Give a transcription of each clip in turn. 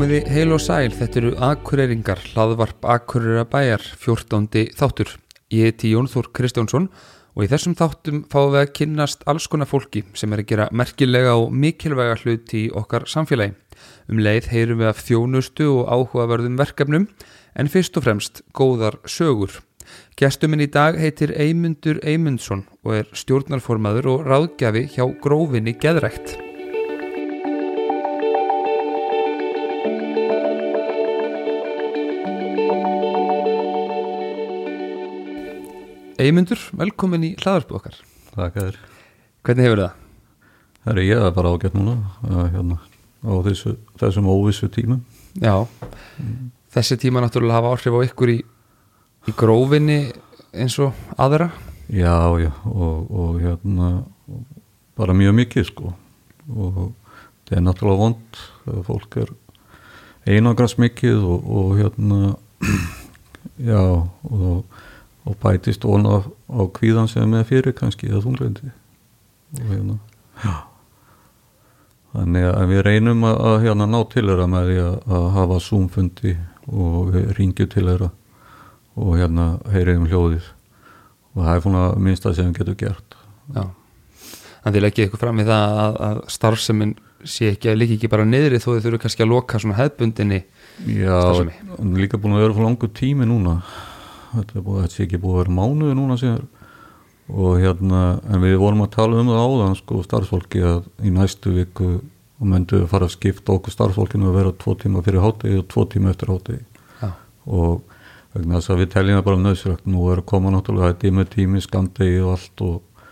Komiði heil og sæl, þetta eru Akureyringar, hlaðvarp Akureyra bæjar, 14. þáttur. Ég heiti Jónþór Kristjánsson og í þessum þáttum fáum við að kynnast alls konar fólki sem er að gera merkilega og mikilvæga hluti í okkar samfélagi. Um leið heyrum við af þjónustu og áhugaverðum verkefnum en fyrst og fremst góðar sögur. Gestuminn í dag heitir Eymundur Eymundsson og er stjórnarformaður og ráðgjafi hjá grófinni Geðrækt. Eymundur, velkomin í hlaðarpu okkar. Takk að þér. Hvernig hefur það? Það er ég að bara ágætt núna að, hérna, á þessu, þessum óvissu tímum. Já, þessi tíma náttúrulega hafa áhrif á ykkur í, í grófinni eins og aðra. Já, já, og, og hérna bara mjög mikið sko og það er náttúrulega vond fólk er einangrans mikið og, og hérna já og, og bætist vona á kvíðan sem er fyrir kannski eða þunglendi og hérna já Þannig að við reynum að, að hérna ná til þeirra með því að, að hafa zoomfundi og við ringjum til þeirra og hérna heyriðum hljóðið og það er svona minnsta sem við getum gert. Já, en þið leggja ykkur fram í það að, að starfseminn sé ekki að líka ekki bara niðri þó þið þurfu kannski að loka svona hefbundinni Já, starfsemi. en líka búin að vera fyrir langur tími núna. Þetta sé ekki búið að vera mánuði núna síðan. Og hérna, en við vorum að tala um það áðan sko starfsfólki að í næstu viku og myndu að fara að skipta okkur starfsfólkinu að vera tvo tíma fyrir hátegi og tvo tíma eftir hátegi Já, og vegna þess að við teljum það bara nöðsverkt nú er að koma náttúrulega tími tími skandegi og allt og,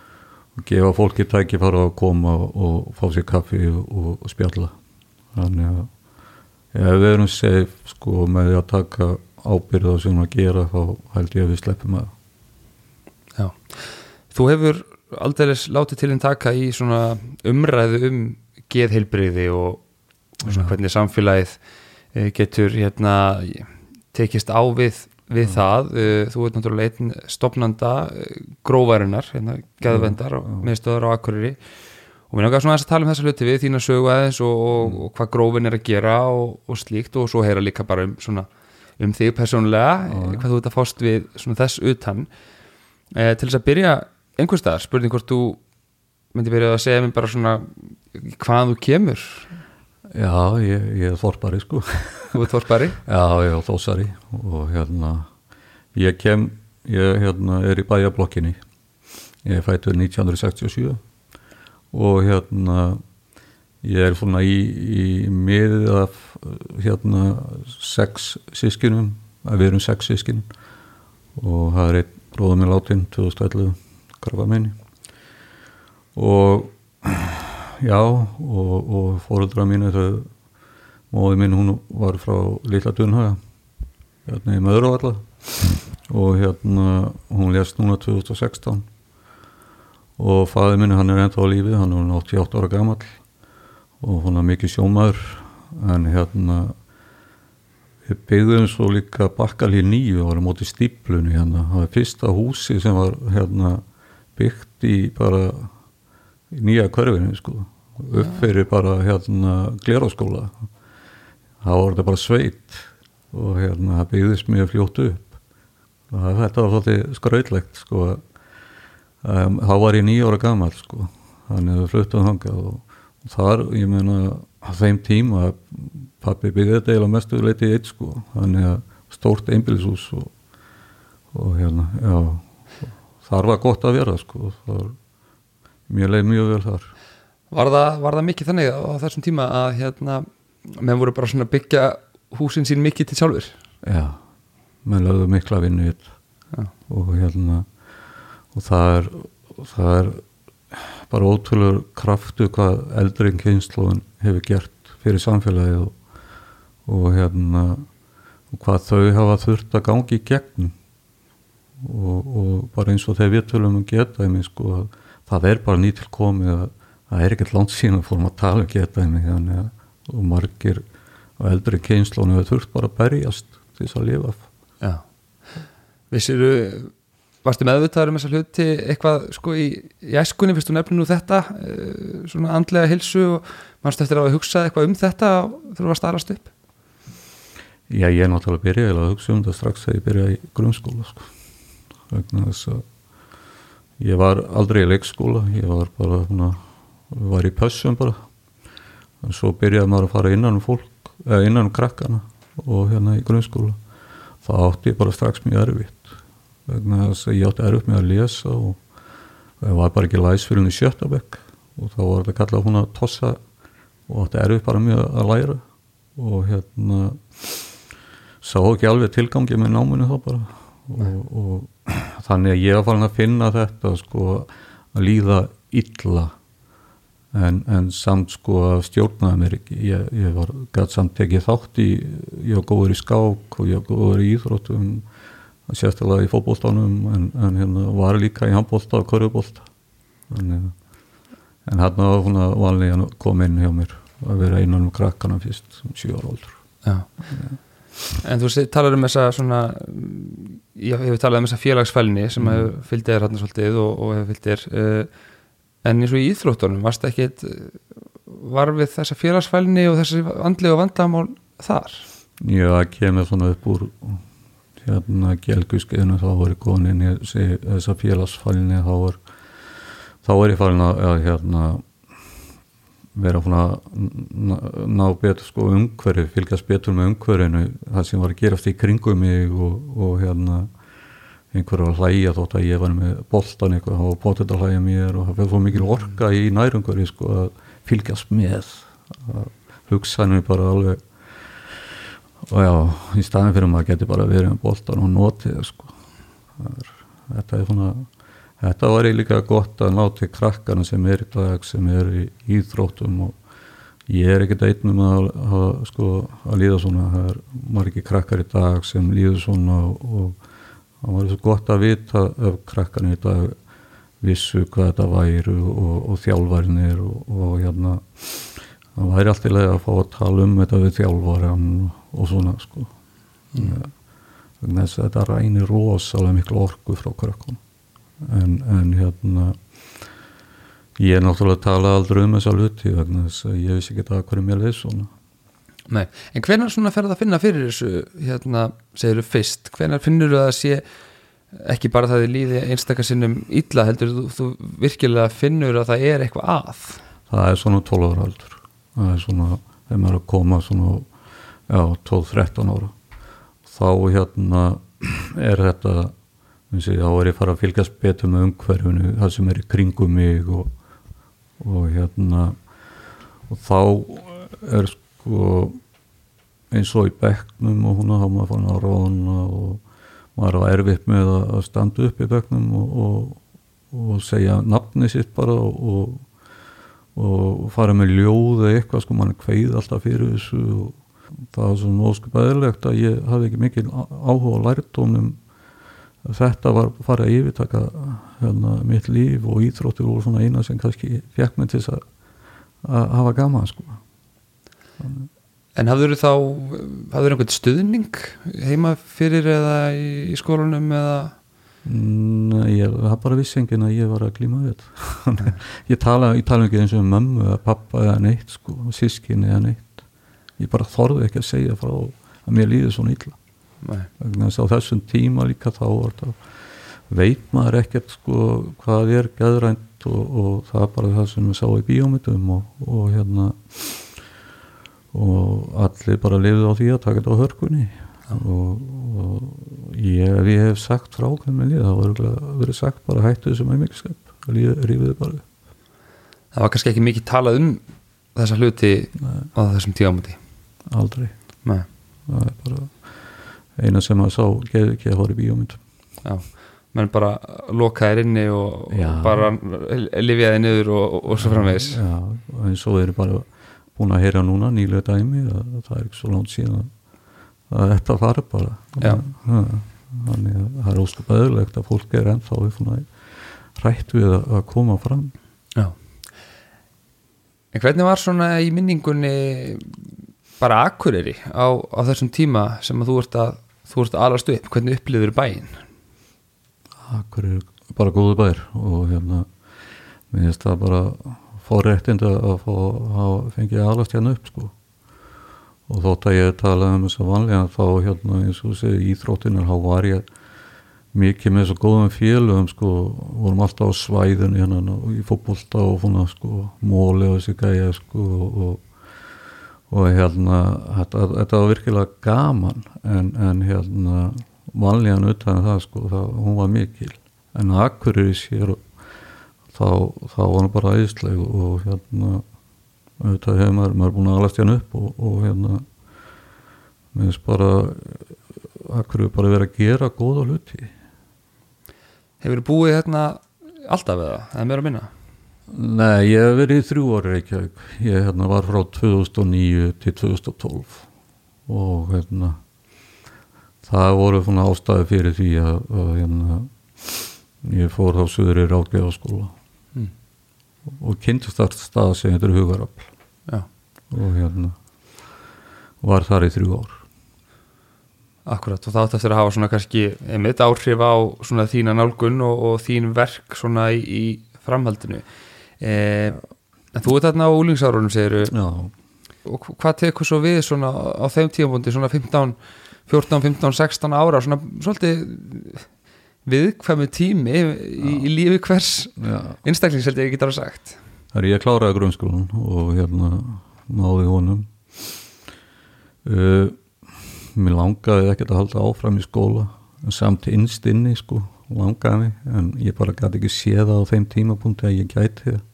og gefa fólki tækifara að koma og, og fá sér kaffi og, og spjalla. Þannig að ef við erum safe sko með að taka ábyrða sem að gera þá held ég að við sleppum að já. Þú hefur aldrei látið til einn taka í svona umræðu um geðheilbriði og svona hvernig samfélagið eh, getur hérna tekist á við, við það Eh, þú ert náttúrulega einn stopnanda eh, grófarinnar, hérna, geðvendar Já, já. meðstöðar á Akureyri og mér langar svona að tala um þessa hluti við þína sögu aðeins og, og, og hvað grófin er að gera og, og slíkt og svo heyra líka bara um svona um þig persónulega, já. hvað þú ert að fást við svona þess utan. Eh, til þess að byrja einhvers staðar, spurning hvort þú myndi byrja að segja mér bara svona hvaðan þú kemur. Já, ég, ég er þorpari sko. Þú ert þorpari? Já, ég er þósari og hérna ég kem, ég hérna er í bæjablokkinni ég er fættur 1967 og hérna ég er svona í, í miðið af hérna sex sískinum, að við erum sex sískin og það er einn bróður minn látin 2011 karfa minni og já og, og fóruldra mínu þau móði mín hún var frá Lilla Dunhaga hérna í Möðravalla og hérna hún lést núna 2016 og fæði minni hann er ennþá á lífi hann er 88 ára gamall og hún er mikið sjómaður. En hérna við byggðum svo líka bakkalí nýju og var á móti stíplunni hérna. Það var fyrsta húsi sem var hérna byggt í bara í nýja hverfinu sko. Upp fyrir bara hérna gleraskóla það var þetta bara sveit. Og hérna það byggðist mjög fljótt upp. Það- þetta var svolítið skrautlegt sko. Um, þá var ég nýjóra gammal sko. Þannig að við fluttum þangað og, og þar, ég meina á þeim tíma pappi byggði þetta eiginlega mestu leiti í eitt sko. Þannig að stórt einbýlishús og, og hérna, já þar var gott að vera sko. Þar, mér leið mjög vel þar. Var það, var það mikið þannig á þessum tíma að hérna menn voru bara svona byggja húsin sín mikið til sjálfur Já, menn lögðu mikla vinnu og hérna og það er, það er bara ótrúlega kraftu hvað eldri kynnslóðin hefur gert fyrir samfélagið og, og hérna og hvað þau hafa þurft að gangi í gegnum. Og, og bara eins og þegar við tölum um getæmi sko að það er bara nýtil komið að það er ekkert langt síðan að fórum að tala um getæmi þannig að og margir og eldri kynnslóðin hefur þurft bara að berjast til þess að lifa Já. Vissiru, varstu meðvitaður um þessa hluti eitthvað sko í, í æskunni, fyrstu nefninu þetta eh, svona andlega hilsu og mannstu eftir að hafa hugsað eitthvað um þetta þegar þú varst aðrast upp? Já, ég er náttúrulega byrjaði að hugsa um það strax þegar ég byrjaði í grunnskóla sko. vegna þess að ég var aldrei í leikskóla ég var bara hana, var í pössum bara. En svo byrjaði maður að fara innan um fólk eða innan um krakkana og hérna í grunnskóla. Þá átti ég bara strax mjög erfitt vegna þess að ég átti erfitt með að lesa og það var bara ekki læsfylgni sjötabekk og þá var þetta kallað hún að tossa og átti erfitt bara mjög að læra. Og hérna sá ekki alveg tilgangi með náminu þá bara. Og, og þannig að ég var farin að finna þetta sko að líða illa. En, en samt sko að stjórnaði mér ekki. Ég, ég var gæt samt ekki þátt í ég var góður í skák og ég var góður í íþróttum sérstaklega í fótbólstánum en, en hérna var líka í handbólta og körubólta en, en hérna var hún að vanlega koma inn hjá mér að vera einan um krakkana fyrst um 7 ára áldur Já. En þú talar um þessa svona ég hef talað um þessa félagsfælni sem mm. hefur fylgdið þér hérna svolítið og, og hefur fylgdið þér uh, en eins og í íþróttunum varst ekki var við þessa félagsfælni og þessi andlega vandamál þar? Já, það kemur svona upp úr hérna gelguskiðinu þá voru konin í þessa félagsfælni þá var þá er ég farin að hérna vera að ná, betur sko umhverju, fylgjast betur með umhverjunu það sem var að gerast í kringum mig og, og hérna einhverju að hlæja þótt að ég var með boltan eitthvað og bótið að hlæja mér og það fyrir svo mikil orka í nærumhverju sko að fylgjast með. Að hugsaðinu bara alveg og já, í staðin fyrir maður getur bara verið með boltan og notið sko. Er, þetta er svona þetta var ég líka gott að ná til krakkana sem er í dag sem er í íþróttum og ég er ekkert einnum að, að, sko, að líða svona. Það er margir krakkar í dag sem líður svona og, og það var svo gott að vita af krakkarnir í dag vissu hvað þetta væri og, og þjálfærnir og, og hérna það væri alltaf lega að fá að tala um þetta við þjálfæran og svona sko. Mm. þess að þetta rænir rosalega miklu orku frá krakkunum en, en hérna ég er náttúrulega að tala aldrei um þessa luti vegna þess að ég vissi ekki það hverju mér leið svona. Nei, en hvernig svona ferða að finna fyrir þessu hérna, segir þú fyrst, hvernig finnur þú að sé ekki bara það í líði einstakarsinnum illa heldur þú, þú virkilega finnur að það er eitthvað að? Það er svona 12 ára aldur. Það er svona, þegar maður er að koma svona, já, 12-13 ára. Þá hérna er þetta sé, þá er ég að fara að fylgjast betur með umhverfunu það sem er í kringum mig og, og hérna og þá er sko eins og í bekknum og hún hafa maður fann að rána og maður var erfitt með að standa upp í bekknum og, og, og segja nafni sitt bara og, fara með ljóð eða eitthvað sko mann kveið alltaf fyrir þessu og það var svona óskup aðeinlegt að ég hafði ekki mikil áhuga á lærtónum þetta var farið að yfirtaka hérna, mitt líf og íþróttir voru svona eina sem kannski fekk mig til að, að hafa gaman sko. En hafður þú þá, hafður einhvern stuðning heima fyrir eða í, í skólunum eða? Nei, ég haf bara vissengin að ég var að glíma þetta. ég tala, ég tala ekki eins og um mömmu eða pappa eða neitt sko, sískin eða neitt. Ég bara þorði ekki að segja frá að mér líði svona illa. Þannig að á þessum tíma líka þá veit maður ekkert sko hvað er gæðrænt og, og það er bara það sem við sá í bíómitum og, og hérna og allir bara lifið á því að taka þetta á hörkunni. Og, og ég, ég hef sagt frá hvernig lið, þá verður verið sagt bara hættu þessum auðmyggiskap rífiði bara. Það var kannski ekki mikið talað um þessa hluti Nei. á þessum tíamöti Aldrei. Nei. það er bara eina sem að sá að hóra í bíómyndum Já, menn bara lokaðir inni og, og bara lifiðið niður og, og svo framvegis. Já, og eins og þeir eru bara búin að heyra núna nýlega dæmi að það er ekki svo langt síðan að þetta fara bara. Þannig að það er ósköp aðurlegt að fólk er ennþá rætt við að koma fram. Já. En hvernig var svona í minningunni bara akkuriri á, á þessum tíma sem að þú ert að þú ert að alast upp, hvernig upplýður bæinn? Akkuriri bara góðu bær og hérna mér finnst það bara fór réttind að fá að fengi aðlast hérna upp sko og þótt að ég talaði um þess að vanlega þá hérna eins og segi íþróttinir þá var ég mikið með svo góðum félögum sko, vorum alltaf á svæðinu hérna í fókbólta og svona sko móli og þessi gæja sko og, og hérna þetta, var virkilega gaman en, en hérna vanlegan utan það sko, það, hún var mikil. En akkurir í sér þá, þá var hann bara æðisleg og hérna þetta hefur maður, maður búin að alast hérna upp og, og hérna mér finnst bara akkurir bara verið að gera góða hluti. Hefur þú búið hérna alltaf eða, eða meira minna? Nei, ég hef verið í þrjú ári Reykjavík. Ég hérna, var frá 2009 til 2012 og hérna, það voru svona ástæði fyrir því að, að hérna, ég fór þá söður í ráðgeðaskóla Mm. og kynntist þar stað sem er hugarafl Já, og hérna var þar í þrjú ár. akkurat og það átt eftir að hafa svona kannski einmitt áhrif á svona þína nálgun og, og þín verk svona í, í framhaldinu eh, þú ert þarna á úlingsárunum segiru og hvað tekur svo við svona á þeim tímabundi svona 15, 14, 15, 16 ára svona svolítið viðkvæmu tími í, í lífi hvers einstaklings held ég ekki þar að sagt? Það er ég að kláraði grunnskólan og hérna náði honum. Uh, Mér langaði ekkert að halda áfram í skóla samt innst inni sko langaði en ég bara gæti ekki séð á þeim tímapunkti að ég gæti það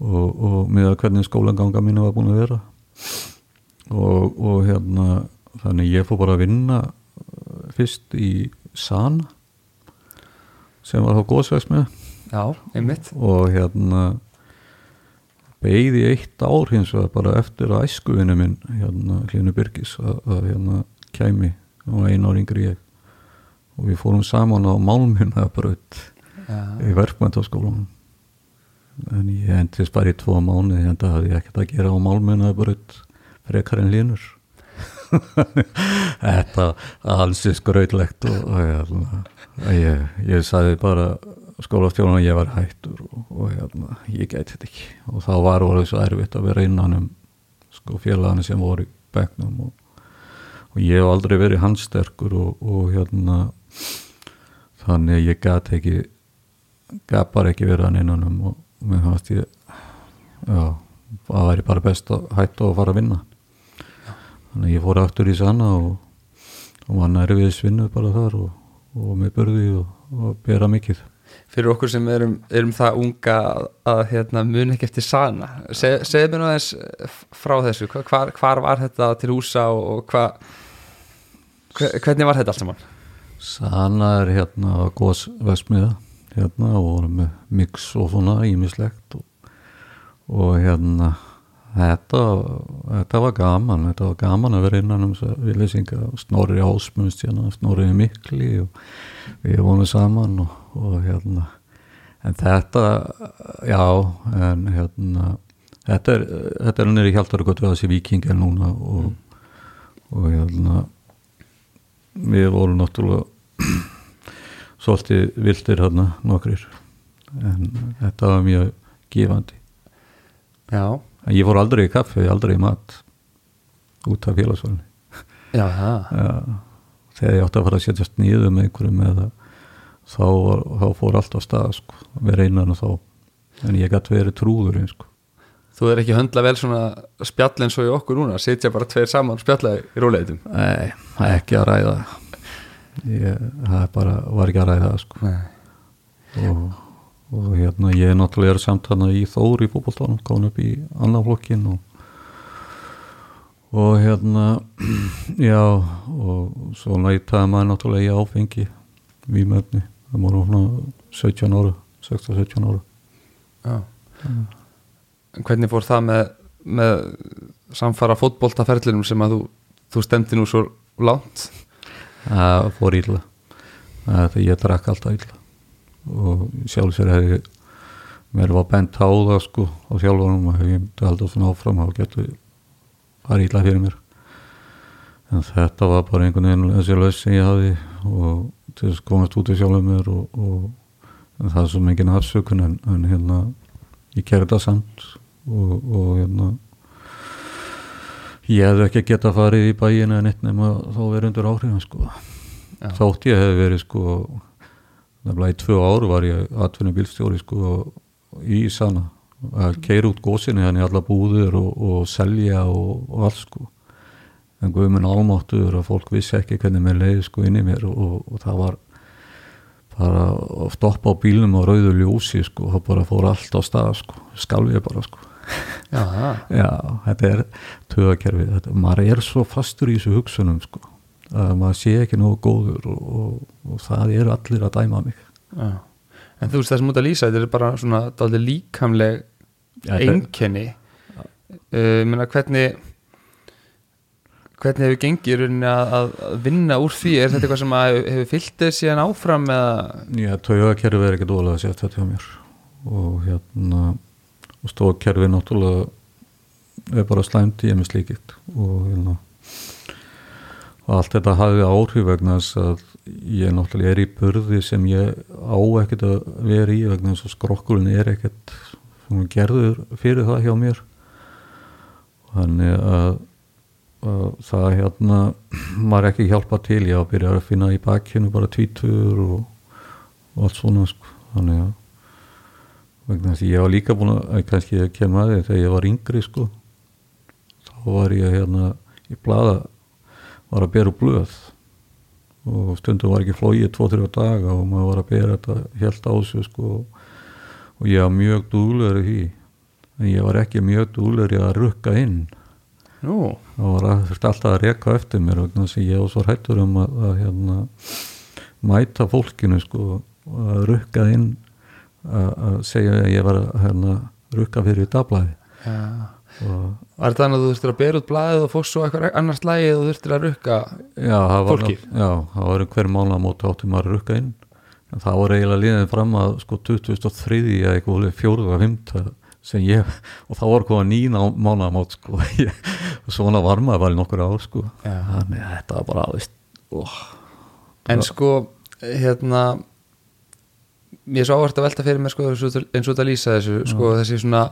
og, og með að hvernig skólaganga mínu var búin að vera. Og, og hérna þannig ég fór bara að vinna uh, fyrst í Sana sem var þá góðsvegs með. Já, einmitt. Og hérna beigði eitt ár hins vegar bara eftir að æskuvinu minn hérna Hlínu Byrgis að, að hérna kæmi. Og einu ár yngri ég. Og við fórum saman á málminna braut Já, í verkmæntaskólanum en ég endist bara í tvo mánu en það hafði ég ekkert að gera á málminna braut frekar en Hlínur þetta alls er skrautlegt og, og hérna, ég, ég sagði bara skólastjórnum að ég var hættur og, og hérna, ég gæti þetta ekki. Og þá var orðið svo erfitt að vera innan um sko félagani sem voru í begnum og, og ég hef aldrei verið handsterkur og, og hérna þannig ég gæti ekki gæti bara ekki verið hann innan um og mér fannst ég já, það væri bara best að hætta og fara að vinna. Þannig að ég fór aftur í sanna og, og var nærfið svinnu bara þar og, og með börði og, og bera mikið. Fyrir okkur sem erum, erum það unga að, hérna, muni ekki eftir sana Se, segðu mér nú aðeins frá þessu. Hva- hvar, hvar var þetta til húsa og, hva, hve- hvernig var þetta allt saman? Sanna er hérna góðsvesmiða hérna og voru með mix og svona ímislegt og, og hérna þetta, þetta var gaman þetta var gaman að vera innan um að við leysinga Snorri Ásmunds hérna, Snorri Mikli og við vonum saman og, og hérna en þetta, já en hérna þetta er, þetta er nýri hjálpar gott við þessi vikingar núna og, og hérna við vorum náttúrulega svolítið vildir hérna nokkrir. En þetta var mjög gefandi. Já, en ég fór aldrei í kaffi, aldrei í mat út af félagsvælni já, það ja, þegar ég átti að fara að setjast nýðu með einhverjum eða þá, þá fór allt á stað sko, vera innan og þá. En ég gæti verið trúður sko. Þú er ekki höndla vel svona spjall eins og í okkur núna, sitja bara tveir saman spjalla í róleitum nei, það ekki að ræða ég, það bara, var ekki að ræða sko. Nei. og, og hérna ég er náttúrulega er samt hana í Þór í fótboltanum komin upp í annan flokkin og, og hérna já og svo nætaði maður náttúrulega í áfengi vímöfni, það voru svona 17 ára, 16-17 ára Já. En Hvernig fór það með, með samfara fótboltaferlinum sem að þú, þú stemdi nú svo langt það fór illa. Það ég drakk alltaf illa. Og sjálfsvegar hefði mér var bent á það sko á sjálfunum og ég myndi alltaf svona áfram þá getur farið illa fyrir mér. En þetta var bara einhvern veginn þessi laus sem ég hafði og til þess að komast út í sjálfum mér og, og það er svo mikið afsökun en, en hérna ég gerði það samt og, og hérna ég hefði ekki geta farið í bæin en eitt nema þá verið undir áhrifin sko. Já. þótt ég hefði verið sko nefnilega í tvö áru var ég atvinnum bílstjóri sko í Sana. Að keira út gósinni hann í alla búður og, og selja og, og allt sko. En guðminn álmáttur að fólk vissi ekki hvernig mér leiði sko inn í mér og, og það var bara að stoppa á bílnum á rauðu ljósi sko og það bara fór allt á stað sko. Skalf ég bara sko Já, þetta er töðakerfið, þetta, maður er svo fastur í þessu hugsunum sko, að maður sé ekki nógu góður og, og, og það eru allir að dæma mig. Já. En þú veist það sem út að lýsa, þetta er bara svona dálítið líkamleg Já, þetta- einkenni. Uh, menna, hvernig hvernig hefur gengið að, að vinna úr því? Er þetta eitthvað sem hefur fyllt þér síðan áfram eða? Já, töðakerfið er ekki dólega að setja þetta hjá mér. Og hérna, og stóðkerfið náttúrulega er bara slæmt í emi slíkitt og hérna, og allt þetta hafði áhrif vegna þess að ég náttúrulega er í burði sem ég á ekkert að vera í vegna þess að skrokkulin er ekkert svona gerður fyrir það hjá mér. Þannig að, að það hérna maður ekki hjálpa til. Ég að byrja að finna í bakkinu bara tvítur og, og allt svona sko. þannig að vegna þess að ég var líka búin að að kannski ég kem að því þegar ég var yngri sko. Þá var ég hérna í blaða var að bera blöð. Og stundum var ekki flóið tvo-þrjá daga og maður var að bera þetta helt á sig sko. Og ég var mjög dúlegur í því. En ég var ekki mjög dúlegur í að rukka inn. Nú, það var að, alltaf að reka eftir mér vegna þess að ég var svo hættur um að, að hérna, mæta fólkinu sko að rukka inn að, segja að ég var hérna, rukka fyrir í dablaði ja. var þetta þannig að þú þurftir að bera út blaðið og fórst svo eitthvað annars lægið og þurftir að rukka það Fólkið? já, það var hver mánaðamóti átti maður að rukka inn. En það var eiginlega liðin fram að sko 2003 eða eitthvað fjóruða og fymta sem ég, og þá var hvað nýna mánaðamót sko. Ég, og svona var maður bara í nokkur ár sko. Þannig að þetta var bara oh, en sko, hérna ég er svo áhvert að velta fyrir mér sko, eins og þetta lýsa þessu sko, þessi svona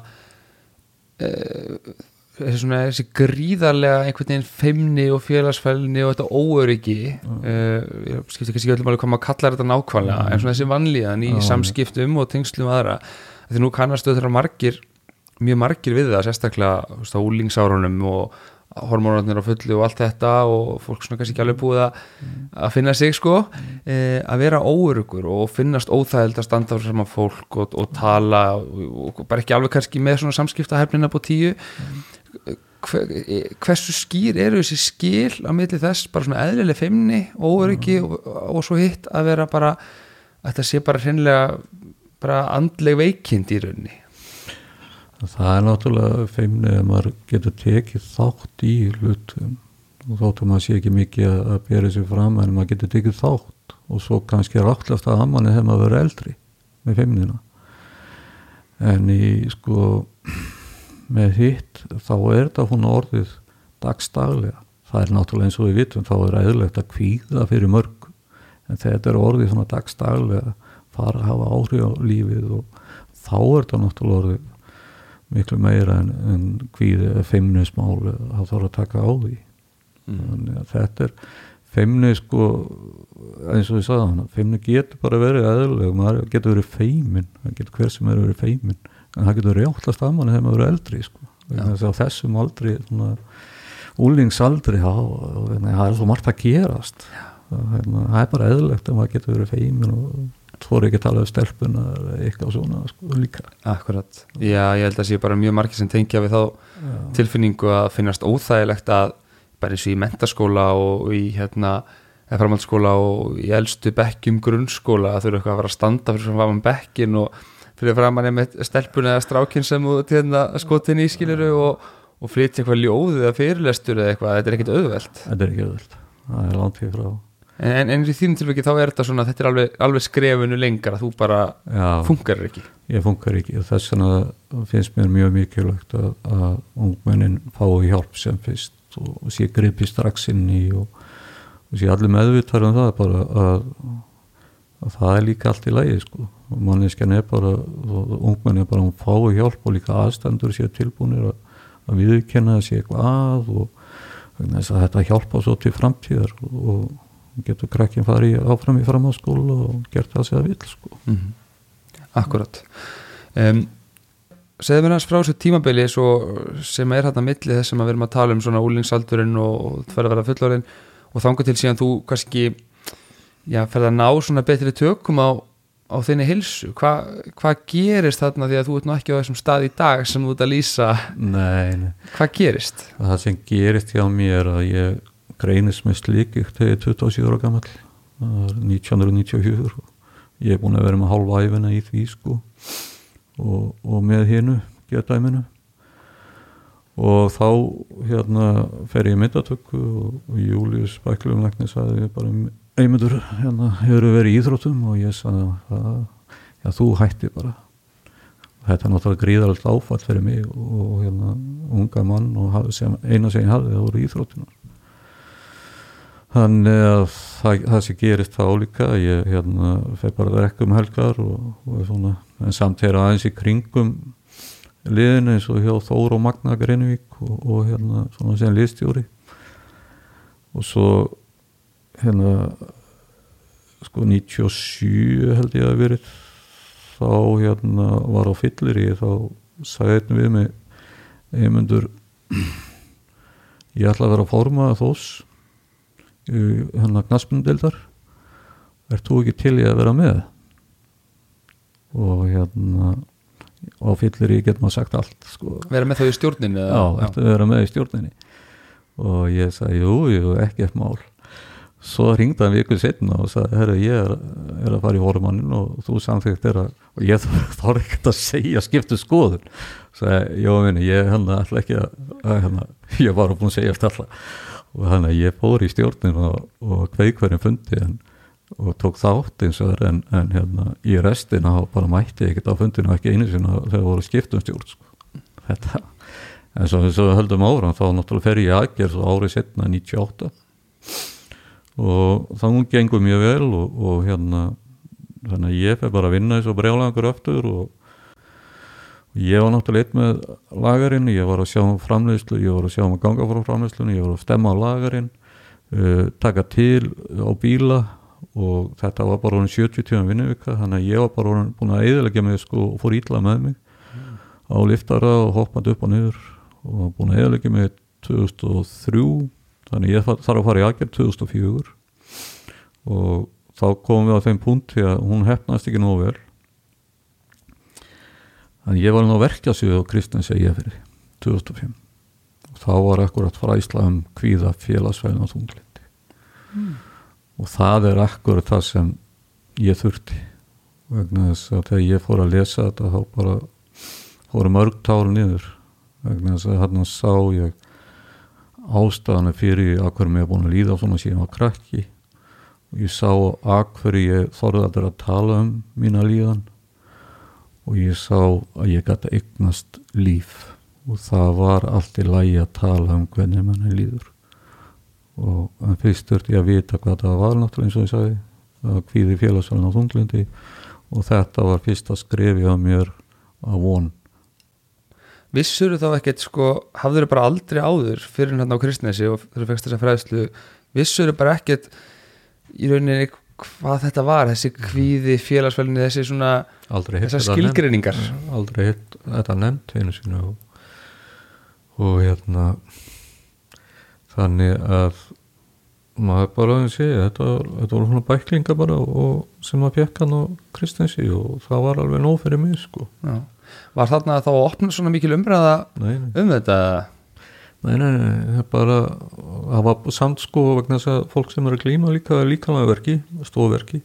uh, þessi svona þessi gríðarlega einhvern veginn feimni og félagsfælni og þetta óöryggi uh, ég skipti ekki öllum alveg hvað maður kallar þetta nákvæmlega en svona þessi vanlíðan í samskiptum og tengslum aðra því nú kannastu þeirra margir mjög margir við það sérstaklega úlingsárunum og hormónarnir á fullu og allt þetta og fólk svona kannski ekki alveg búið að, að finna sig sko. E, að vera óörugur og finnast óþægild að standa fyrir saman fólk og, og tala og, og bara ekki alveg kannski með svona samskiptahefnina på tíu. Hver, hversu skýr eru þessi skil á milli þess bara svona eðlileg feimni, óöryggi og, og svo hitt að vera bara að þetta sé bara hreinlega bara andleg veikind í rauninni það er náttúrulega feimni að maður getur tekið þátt í hlutum og þáttum maður sé ekki mikið að, að bera sér fram en maður getur tekið þátt og svo kannski ráttlast að manni hefur maður verið eldri með feimnina. En í sko með hitt þá er þetta hún orðið dagstaglega það er náttúrulega eins og við vitum þá er eðlilegt að kvíða fyrir mörg. En þetta er orðið svona dagstaglega fara að hafa áhrif á lífið og þá er þetta náttúrulega orðið miklu meira en, en kvíði eða feimnismál þá þarf að taka á því þannig að þetta er feimni sko eins og ég sagði hana feimni getur bara verið eðluleg maður getur verið feimin það getur hver sem er verið feimin en það getur rjáttlast að manni þegar maður er eldri sko að á þessum aldri svona úlingsaldri þá að það er svo margt að gerast það hérna, það er bara eðlilegt að maður getur verið feimin og er ekki að tala um stelpuna eða eitthvað svona sko líka. Akkurat, já ég held að sé bara mjög margir sem tengja við þá tilfinningu að finnast óþægilegt að bara eins og í mentaskóla og í hérna eða framhaldsskóla og í elstu bekkjum grunnskóla að þau eru eitthvað að vera að standa fyrir vaman bekkin og fyrir framann með stelpun eða strákin sem hérna, skotin í skiluru og, og flytja eitthvað ljóð eða fyrirlestur eða eitthvað, þetta er ekkit auðvelt. Þetta er ekki auðvöld það er langt í frá en, en, í þínum tilvægi þá er þetta svona þetta er alveg, alveg skrefunu lengar að þú bara Já, funkar ekki. Ég funkar ekki og þess vegna finnst mér mjög mikilvægt að, að ungmennin fái hjálp sem fyrst og, og sé gripi strax inn í og, og sé allir meðvitað um það bara að, að það er líka allt í lagi sko. Og manneskjan er bara, ungmennin er bara hún fái hjálp og líka aðstandur sé tilbúinir að, að viðkenna að sé eitthvað að og, þess að þetta hjálpa svo til framtíðar og getur krakkin farið áfram í framháskóla og gert það sér að vil sko. mm Akkurat um, Segðu mér hans frá þessu tímabili svo, sem er hérna milli þess sem að við erum að tala um svona úlingsaldurinn og það verða fullorinn og þangar til síðan þú kannski já, ferð að ná svona betri tökum á, á þinni hilsu Hva, hvað gerist þarna því að þú ert nú ekki á þessum stað í dag sem þú ert að lýsa? Nei, nei. Hvað gerist? það sem gerist hjá mér að ég greinist með slíkikt þegar ég er 27 ára gammal 1994 ég er búin að vera með hálfa æfina í því sko og, og með hinnu getæminu og þá hérna fer ég myndatökku og, Július Bæklum Lækni sagði bara einmyndur hérna hefur verið í íþróttum? Og ég sagði að já þú hætti bara. Þetta er náttúrulega gríðarallt áfall fyrir mig og hérna unga mann og eina ég hafði það voru íþróttunar þannig að það, það sem gerist þá líka ég hérna fer bara rekka um helgar og, og svona, en samt er aðeins í kringum liðinu eins og hjá Þór og Magna Greinvík og, og hérna svona sem liðstjóri. Og svo hérna sko 97 held ég að verið þá hérna var á fyllir ég þá einn við mig einmundur ég ætla að vera að forma þós hérna knaspundildar ert þú ekki til ég að vera með? Og hérna á fyllir ég get maður sagt allt sko. Vera með þá í stjórninu? já, að vera með í stjórninni. Og ég sagði, jú, jú, ekki eftir mál. Svo ringdi hann vikur setna og sagði, herru, ég er, er að fara í hormannin og þú samþýgt er að og ég þarf ekkert að segja skiptu skoðun. Sagði, já, minni, ég hérna ætla ekki að, að hérna, ég var búin að segja eftir alltaf og þannig að ég fór í stjórnin og, og kveik hverjum fundi en, og tók þátt eins og það en, en hérna í restina bara mætti ég ekkert á fundinu ekki einu sinna þegar voru skiptum stjórn sko. þetta, en svo, svo höldum ára þá náttúrulega fer ég aðgerð árið setna 98 og hún gengur mjög vel og, og hérna þannig að ég fer bara að vinna þessu brjálangur aftur og ég var náttúrulega eitt með lagarinn ég var að sjá um framleyslu, ég var að sjá um að ganga frá framleyslunni, ég var að stemma á lagarinn uh, taka til á bíla og þetta var bara orðin 70 tíma vinnuvika þannig að ég var bara orðin búin að eðalega mig sko og fór ítla með mig mm. á liftara og hoppandi upp og niður og búin að eðalega mig 2003 þannig ég þarf að fara í aðgerð 2004 og þá komum við á þeim punkt því að hún hefnast ekki nógu vel þannig ég var nú að verkja sig á Kristins að ég fyrir 2005 og þá var akkurat fræsla um kvíða félagsvæðin á þunglindi mm. og það er akkurat það sem ég þurfti. Vegna þess að þegar ég fór að lesa þetta þá bara fóru mörg tál niður. Vegna þess að hann sá ég ástæðan fyrir að hverjum ég er búin að líða svona síðan á krakki. Og ég sá að hverju ég þorði að tala um mína líðan og ég sá að ég gæti eignast líf. Og það var allt í lægi að tala um hvernig manni líður. Og fyrst þurfti ég að vita hvað það var náttúrulega eins og ég sagði að kvíði félagsvælun á þunglindi og þetta var fyrst að skrifja mér að von. Vissur þú þá ekkert sko hafður þau bara aldrei áður fyrir hérna á kristnesi og þú fegst þessa fræðslu vissur þau bara ekkert í rauninni hvað þetta var, þessi kvíði félagsfælunni, þessi svona þessar skilgreiningar aldrei hitt þetta nefnt einu sinu og, og hérna þannig að maður bara að segja þetta, þetta voru svona bæklinga bara og sem maður fekk hann á Kristinsi og það var alveg nóg fyrir mig sko Já. Var þarna þá að opna svona mikil umræða nei, nei. um þetta? Nei, nei, nei, það er bara það var samt sko vegna þess að fólk sem er að glíma líka líkanlega verki stofverki,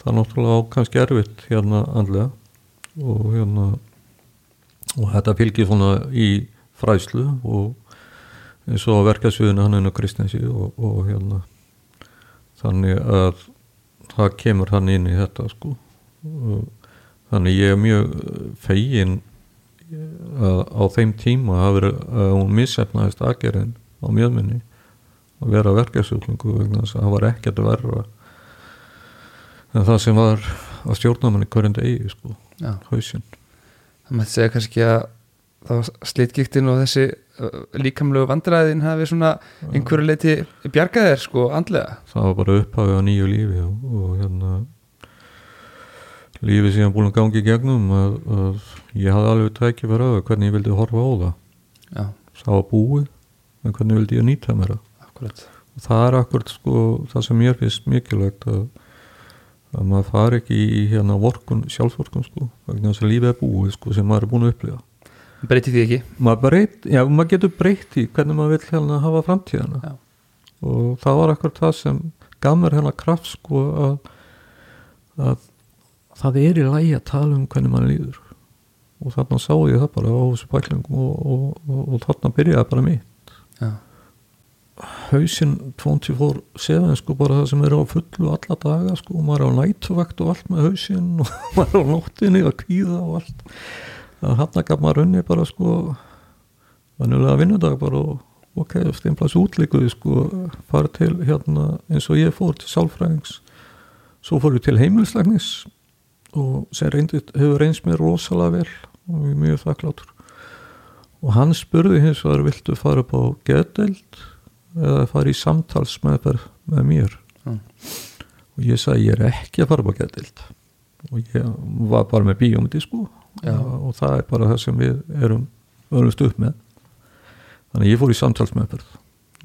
það er náttúrulega kannski erfitt hérna andlega og hérna og þetta fylgir svona í fræslu og eins og verkasviðinu hann er Kristinsi og, og hérna þannig að það kemur hann inn í þetta sko. Þannig ég er mjög fegin að á þeim tíma að, hún missefnaðist aðgerðin á mjöðminni að vera verkefsjúklingu vegna þess að það var ekkert að verra en það sem var að stjórnamanni hverjandi eigi sko, hausinn. Það mætti segja kannski að það var slitgíktinn og þessi líkamlegu vandræðin hafi svona einhverju leiti bjargað þér sko andlega. Það var bara upphafið á nýju lífi og, og hérna lífið sem ég búin að gangi í gegnum að, að ég hafði alveg tækið fyrir að hvernig ég vildi horfa á það. Já, það var búið en hvernig vildi ég nýta mér það? Það er akkurat sko það sem mér finnst mikilvægt að, að maður fari ekki í hérna vorkun, sjálfsvorkun sko vegna þess að lífið er búið sko sem maður er búin að upplifa. Breyti því ekki? Maður, breyt, já, maður getur breytt í hvernig maður vil hérna hafa framtíðana Já. og það var akkurat það sem gaf mér hérna kraft sko að, að það er í lægi að tala um hvernig maður líður. Og þarna sá ég það bara á þessu bæklingum og, og, og, þarna byrjaði bara mitt. Já, hausinn 24-7 sko bara það sem er á fullu alla daga sko og maður er á nætuvakt og allt með hausinn og maður er á nóttinni að kvíða og allt. Að hann gaf maður unni bara sko vannulega vinnudag bara og ok, steinplas útlíkuði sko fara til hérna eins og ég fór til sálfræðings. Svo fór ég til heimilslæknis og sem reyndi, hefur reynst mér rosalega vel og ég er mjög þakklátur og hann spurði hins vegar viltu fara upp á geðdeild eða fara í samtalsmeðferð með mér? Mm. og ég sagði ég er ekki að fara upp á geðdeild. Og ég var bara með bíómyndi sko. Já. og það er bara það sem við erum öllumst upp með. Þannig ég fór í samtalsmeðferð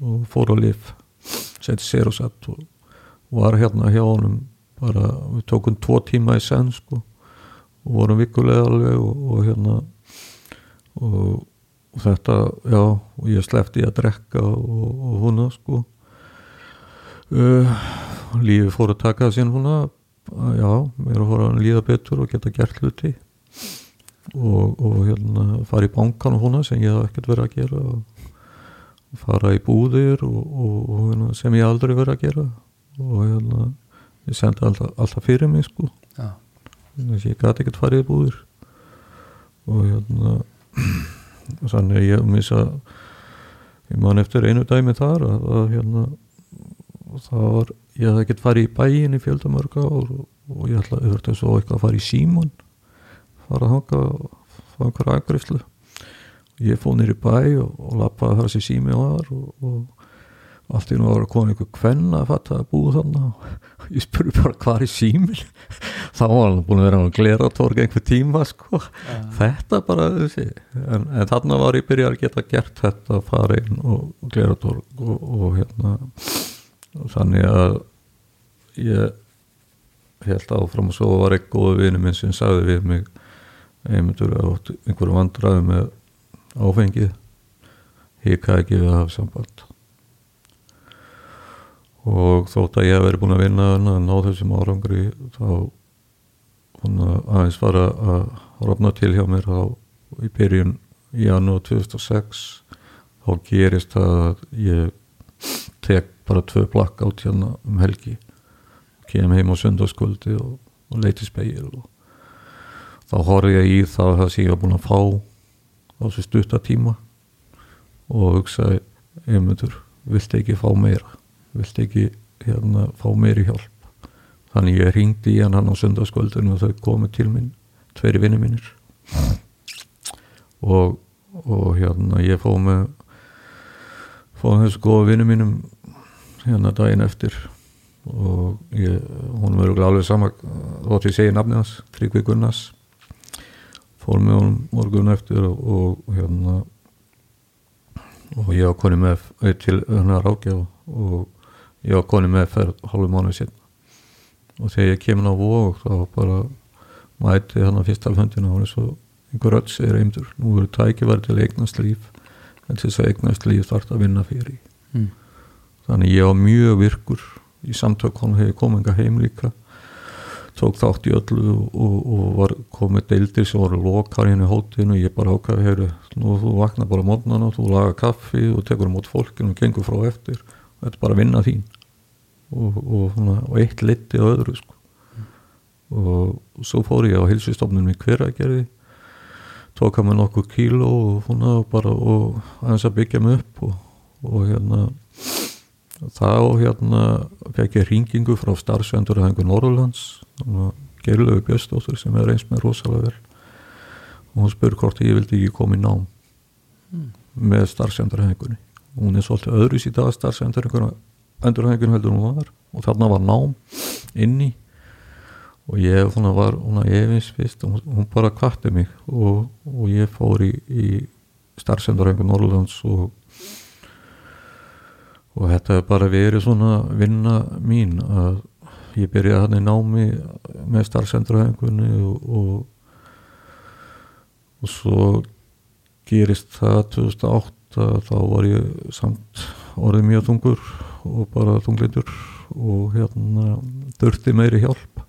og fór á lif seti serosat og var hérna hjá honum bara, við tókum tvo tíma í senn sko. Og vorum vikulega alveg og, og hérna og, og þetta, já og ég sleppti að drekka og, húnna sko. Uh, lífi fór að taka sín húnna já, mér fór að líða betur og geta gert hluti. Og, og hérna fara í bankan og húnna sem ég hef ekkert verið að gera og fara í búðir og hérna, sem ég aldrei verið að gera. Og hérna ég sendi alltaf, alltaf fyrir mig sko. Já, þess að ég gæti ekkert farið í búðir. Og hérna þannig að ég missa ég man eftir einu dæmi þar að, að hérna það var, ég hafði ekkert farið í bæin í fjöldamörg ár og, og ég ætla auðvitað svo eitthvað að fara í símon fara að hanga fá einhverja aðgrifslu ég fóð nýri bæ og, og lappaði þar sem sími var og, og allt í nú var að koma einhver kvenna að fatta að búið þarna. Og ég spurði bara hvað er símin þá var hann búin að vera á gleratorg einhver tíma sko. Já, þetta bara þessi en, en þarna var ég byrjað að geta gert þetta að fara inn og gleratorg og, og hérna og þannig að ég held áfram og svo var ekki góðu vini minn sem sagði við mig einmyndur að átt einhverju vandræði með áfengið hikaði ekki við að hafa samband og þótt að ég hef verið búin að vinna að ná þessum árangri þá aðeins fara að rofna til hjá mér þá í byrjun í janúar 2006 þá gerist að ég tek bara tvö plakk átt hérna um helgi. Kem heim á sundarskvöldi og, og leiti speil og þá horfði ég í það það sem ég var búin að fá á þessu stuttatíma og hugsaði einmyndur, viltu ekki fá meira viltu ekki hérna fá meiri hjálp? Þannig ég ringdi í hann hann á sundarskvöldinu og þau komið til minn tveiri vinni mínir. Og, og hérna ég fóð með fóð þessu góða vinni mínum hérna daginn eftir. Og ég, hún verður alveg sama þótt ég segi nafnið hans Tryggvi Gunnars. Fór með hún morgun eftir og, og hérna og ég á koni með til hennar ágjaf og ég á koni með ferð hálfu mánuð síðan og þegar ég kemur á vóg þá bara mæti hann að fyrst alföndina og hann er svo einhver öll segir eindur nú eru tækifæri til eignast líf en til þess að eignast líf þarf að vinna fyrir mm. þannig ég á mjög virkur í samtök hann hefur kominga heim líka tók þátt í öllu og, og, var komið deildir sem voru lokar hérna í hóttinu og ég bara ákvæði heyru, nú þú vaknar bara mótnana þú laga kaffi og tekur um út fólkinu og gengur frá eftir og þetta er bara að vinna þín og, og, svona, og eitt liti á öðru sko. og svo fór ég á hilsustofnum í hveragerði tók að mig nokkuð kíló og, svona, og bara og aðeins að byggja mig upp og, og hérna þá hérna fekk ég hringingu frá starfsvendur að hengur Norrlands Gerlöfu Björnsdóttur sem er eins með rosalega vel og hún spurði hvort ég vildi ekki koma í nám Mm. með starfsendurhengunni hún er svolítið öðru í dag starfsendurhengunni heldur hún var. Og þarna var nám inni. Og ég svona, var hún að efins fyrst. Og hún bara kvatti mig. Og, og ég fór í, í starfsendurhengun Norrlands og og þetta er bara verið svona vinna mín að ég byrjaði hann í námi með starfsendurhengunni og, og og svo gerist það 2008 þá var ég samt orðið mjög tungur og bara tunglindur og hérna þurfti meiri hjálp.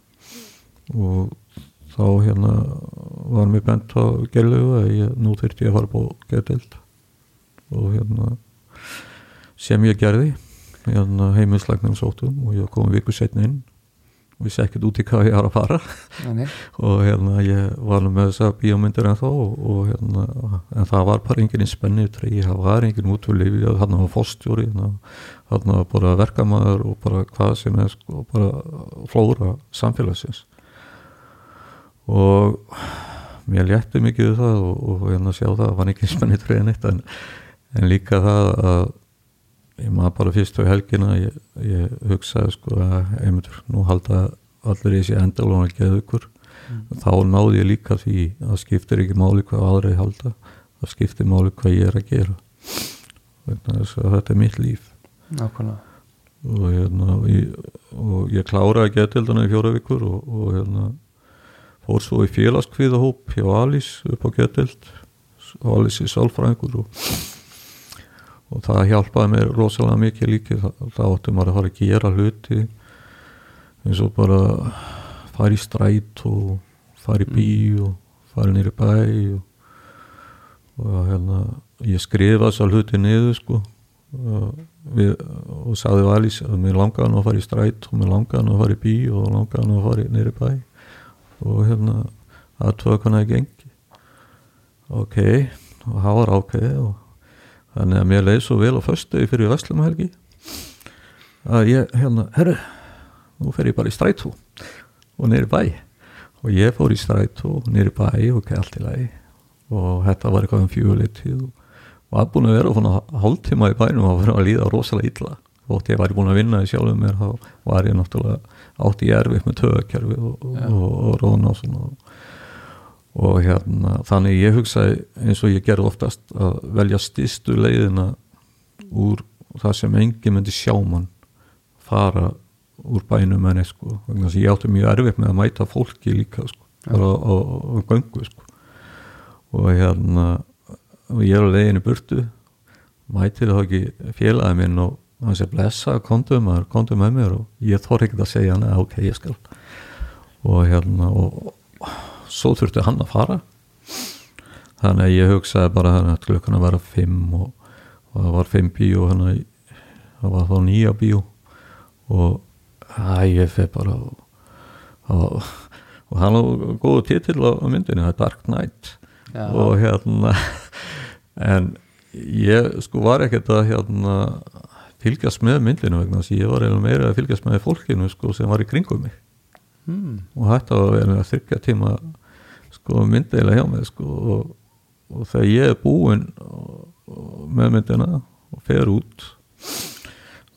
Og þá hérna var mér bent á gerðlegu að ég, nú þurfti ég að fara på gerðild og hérna sem ég gerði hérna heiminslæknum sótum og ég kom viku setni inn vissi ekkert út í hvað ég har að fara. Og hérna ég var með þessa bíómyndir en þá og, og hérna en það var bara enginn spenni það var enginn útvöliði, þarna var fóstjóri þarna var bara verkamæður og bara hvað sem er sko, bara flóra samfélagsins. Og mér létti mikið það og, og hérna sjá það var enginn spenni treyðin eitt en, en líka það að ég maður bara fyrst á helgina ég, ég hugsaði sko að einmitt nú halda allir þessi endalóna geðugur mm. þá náði ég líka því að skiptir ekki máli hvað aðra ég halda það skiptir máli hvað ég er að gera. Að þetta er mitt líf. Nákvæmlega. Og, hérna, og, ég, og ég kláraði geðtildana í fjóra vikur og, og hérna, fór svo í félagskviðahóp hjá Alice upp á geðtild Alice er sálfræðingur og og það hjálpaði mér rosalega mikið líka. Þá áttum maður að fara að gera hluti. Eins og bara fara í stræt og fara í bí og fara nýri bæ og, og hérna ég skrifa þess að hluti niður sko. Og, við, og sagði valís að mér langaði að fara í stræt og mér langaði að fara í bí og langaði að fara nýri bæ. Og hérna aðtöða hvernig það gengi. Ok og það var ákveði og þannig að mér leiði svo vel á föstu fyrir Vestlumhelgi að ég hérna, herru nú fer ég bara í strætú og neyri bæ. Og ég fór í strætú og neyri bæ og kælt í lagi. Og þetta var eitthvað um fjöguleitt og að búin að vera svona hálftíma í bænum og að líða rosalega illa. Og ég var búin að vinna í sjálfum mér þá var ég náttúrulega átt í erfið með töðakerfi og, og, og, og róna og svona og hérna þannig ég hugsaði eins og ég gerði oftast að velja stýstu leiðina úr það sem engi myndi sjá mann fara úr bænum en sko, þannig að ég átti mjög erfitt með að mæta fólki líka sko, bara á, á, á göngu sko. Og hérna og ég er á leiðinu burtu mætir þá ekki félagið minn og hann sé blessa, kontu með, kontu með mér. Og ég þór ekkert að segja hann ok, ég skal. Og hérna og svo þurfti hann að fara þannig að ég hugsaði bara að klukkan að vera fimm og, og það var fimm bíó það var þá nýja bíó og að ég feg bara og, og, og hann var góðu títil á myndinu, það er Dark Knight Já. og hérna en ég sko var ekkert að hérna fylgjast með myndinu vegna þess að ég var eiginlega meira að fylgjast með fólkinu sko sem var í kringum mig hmm. og þetta var eiginlega þryggja tíma sko myndilega hjá mig sko og, og þegar ég er búinn með myndina og fer út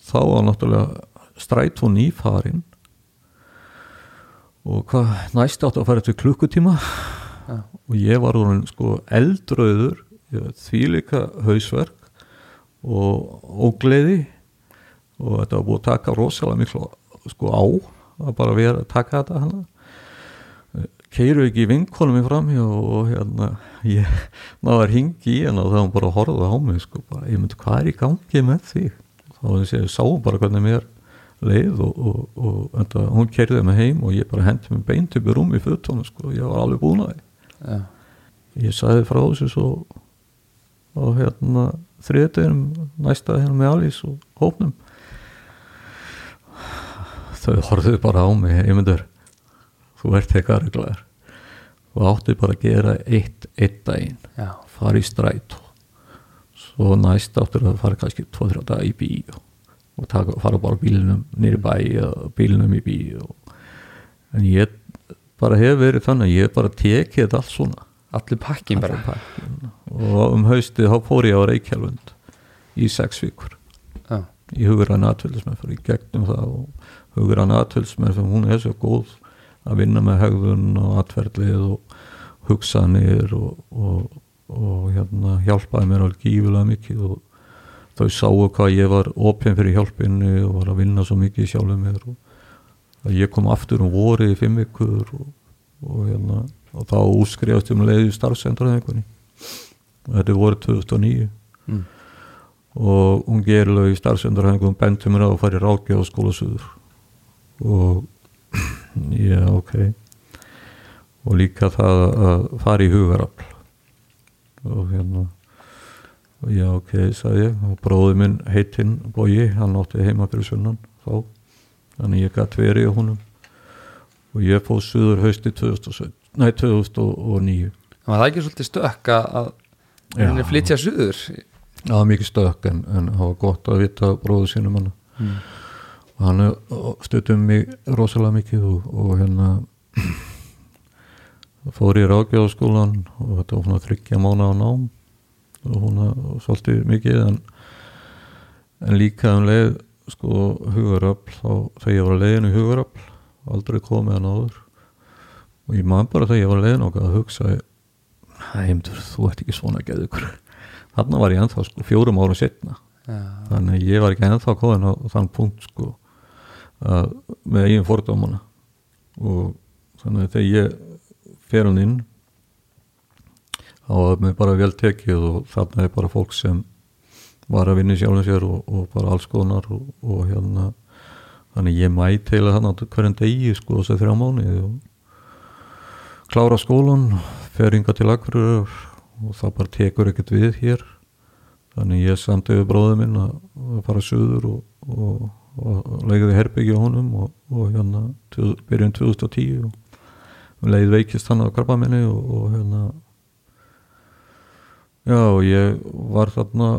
þá var náttúrulega stræt og nýfarin. Og hvað næst átt að fara til klukkutíma. Ja. og ég var úr sko eldröður því líka hausverk og ógleði. Og þetta var búið að taka rosalega miklu sko á að bara vera að taka þetta hana keiru ekki vinkonum í framhjá og hérna ég náður hingi í henn og það var bara að horfa á mig sko, bara, ég myndi hvað er í gangi með því þá var þess að ég sá bara hvernig mér leið og, og, og, og hún keiriði mig heim og ég bara hendi mig beint upp í rúmi í föttónu sko, ég var alveg búin að því ja. ég sagði frá þessu svo og hérna þriðdeginum næsta hérna með Alís og hópnum. Þau horfðu bara á mig ég myndur þú ert eitthvað reglaður og átti bara að gera eitt, eitt daginn. Já. fara í stræt svo næst áttur að fara kannski 2-3 dag í bí og taka, fara bara bílunum nýri bæ og bílunum í bí en ég bara hef verið þannig að ég bara tekið allt svona. Allir pakkin bara. allan pakkinn. og um haustið þá fór ég á Reykjálfund í sex vikur. Já, í hugrann aðtöldismenn í gegnum það og hugrann aðtöldismenn hún er svo góð að vinna með hegðun og atverðlið og hugsanir og, og, og hérna hjálpaði mér alveg gífulega mikið og þau sáu hvað ég var opinn fyrir hjálpinni og var að vinna svo mikið sjálfum mér og að ég kom aftur um vorið í fimm vikur og, og hérna og þá útskrifast um leiði starfsendraðingunni þetta er vorið 2009 mm. og hún gerði í starfsendarhængum benti mér að fara í skólasuður og já ok. Og líka það að fara í hugarafl. Og hérna já ok, sagði ég. Og bróði minn heitinn Bogi hann átti heima fyrir sunnan þá. Þannig ég gæti verið í honum. Og ég fóð suður hausti 2007, nei 2009 Það var það ekki svolítið stökk að henni Já. flytja suður? Var mikið stökk en, en það var gott að vita bróðu sínum hann mm. Hann stöttum mig rosalega mikið og, og hérna fór ég ráðgjáðaskólan og þetta var svona þryggja mánu á nám. Og hún svolítið mikið en, en líka um leið sko hugaröfl. Þá þegar ég var að leiðin í hugaröfl aldrei komið hann áður. Og ég man bara þegar ég var að leiðin okkar að hugsa heimdur, þú ert ekki svona geðugur. Þarna var ég ennþá sko fjórum árum setna Já, þannig ég var ekki ennþá komin á þann punkt sko að, með eigin fordómana. Og þannig að þegar ég fer hann inn þá var mér bara vel tekið og þarna er bara fólk sem var að vinna í sjálfum sér og, og bara alls konar og, og hérna þannig ég mæt heila að hverjum degi sko þess að þrjá mánu klára skólan fer inga til akkur og það bara tekur ekkert við hér. Þannig ég samti við bróðum minn að, fara suður og, og, og leiði herbyggja honum og, og hérna tjö- byrjun 2010 og um leið veikist hann á krabba minni og, og hérna já og ég var þarna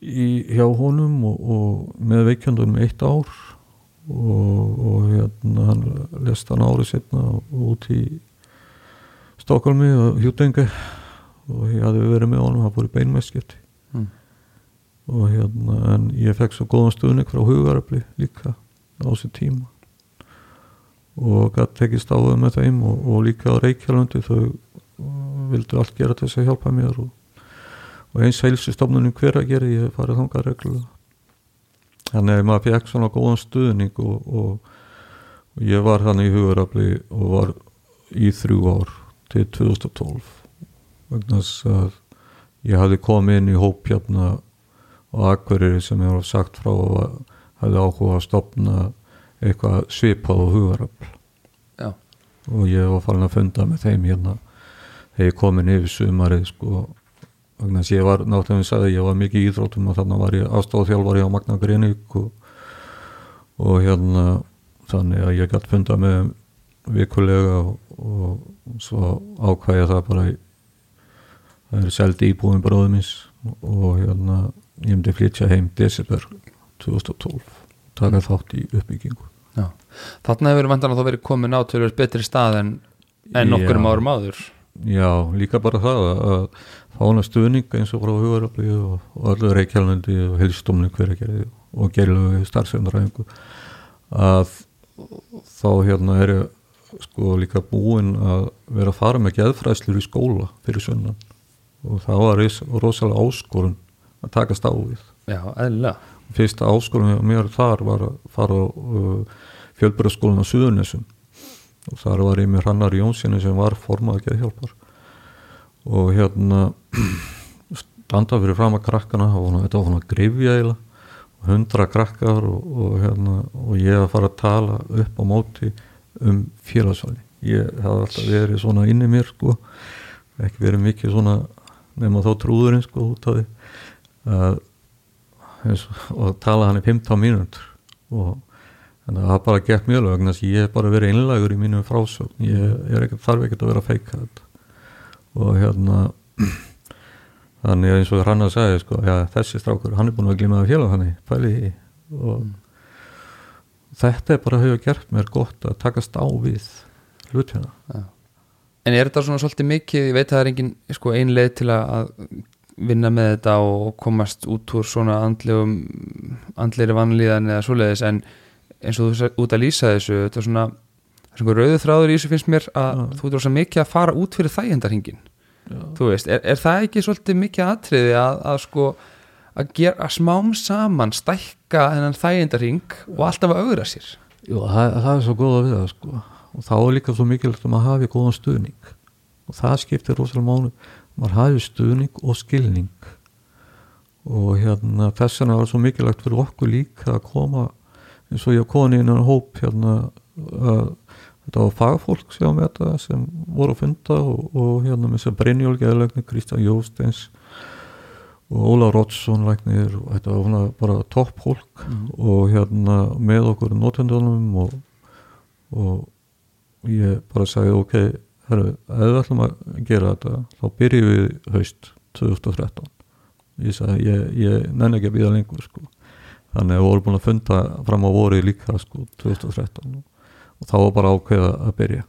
í, hjá honum og, og með veikjandunum eitt ár og, hérna hann lest hann árið setna út í Stokkólmi og Hjútengi og ég hafði verið með honum, hann beinmesskipti Mm. Og hérna en ég fekk svo góðan stuðning frá hugaröfli líka á þessu tíma. Og gætt tekist áður með þeim og, og líka á Reykjalundi þau uh, vildu allt gera til þess að hjálpa mér og, og eins heilsustofnunum hver að gera ég farið þangað reglulega. Þannig að maður fekk svona góðan stuðning og, og, ég var þannig í hugaröfli og var í þrjú ár til 2012 vegna þess að ég hafði komið inn í hóp á Akureyri sem var sagt frá að hafði áhuga að stopna eitthvað svipað og hugaröfl og ég var farin að funda með þeim hérna þegar ég komin yfir sumarið sko þess að ég var náttúrulega sagði ég var mikið í íþróttum og þannig var ég aðstofþjálfari á Magna Grenik og, og hérna þannig að ég gætt funda með vikulega og, og svo ákvæði það bara það er seldi íbúin bróðumins og hérna ég myndi flytja heim desember 2012 taka þátt í uppbyggingu. Já. Þarna hefur vantan að þá verið komin á tölvöld betri stað en, en nokkurum Já. árum áður. Já, líka bara það að, að fá hana stuðning eins og frá hugaröfli og, öllu reykjálandi og heilstómni hver að gera og gerlu starfsefnaræðingu að þá hérna er sko líka búinn að vera að fara með geðfræðslur í skóla fyrir sunnan. Og það var rosalega áskorun að takast á við. Já, eðlilega. Fyrsta áskorun hjá mér þar var að fara á uh, fjölbjörðaskólan á Suðurnesum og þar var ég með Hrannar Jónssoni sem var formað geðhjálpar. Og hérna standa fyrir fram að krakkana þetta var svona grifja eiginlega hundra krakkar og, og, hérna, og ég að fara að tala upp á móti um félagsvæli ég hafði alltaf verið svona inni mér sko. Ekki verið mikið svona nema þá trúðurinn sko út af því að eins og- tala hann í 15 mínútur. Og þannig að það bara gekk mjög lög þess að ég hef bara verið einlægur í mínum frásögn. Ég, ekki, þarf ekkert að vera feika þetta. Og hérna þannig að eins og hann að segja sko, já, þessi strákur, hann er búin að glíma að félag þannig, í því. Og þetta er bara hefur gert mér gott að takast á við hlutina. Já. en er þetta svona svolítið mikið, ég veit að það er engin sko, ein leið til að að vinna með þetta og komast út úr svona andlegum, andlegri vanlíðan eða svoleiðis en eins og þú út að lýsa þessu þetta er svona, svona rauðu þráður í þessu finnst mér að Já. þú ert svo mikið að fara út fyrir þægendarhingin þú veist, er, er það ekki svolítið mikið atriði að, að sko að, gera, að smám saman stækka þennan þægendarhing og alltaf að augra sér? Jú, það, það er svo góða við það sko. Og þá er líka svo mikilvægt að maður hafi góðan stuðning. Og það skiptir rosalega mánu maður hafi stuðning og skilning. Og hérna þess vegna var svo mikilvægt fyrir okkur líka að koma eins og ég kom inn í einu hóp hérna að þetta var fagfólk sem, þetta, sem voru að funda og, og hérna með þess að Brynjól Geðlegni, Kristján Jósteins og Óla Rótsson læknir og þetta var svona bara topp fólk og hérna með okkur notendunum og, og ég bara sagði ok, herru, ef við ætlum að gera þetta þá byrjum við haust 2013 ég sagði, ég, ég nenni ekki að býða lengur sko. þannig að við vorum búin að funda fram á voru líka sko, 2013 og, þá var bara ákveða að byrja.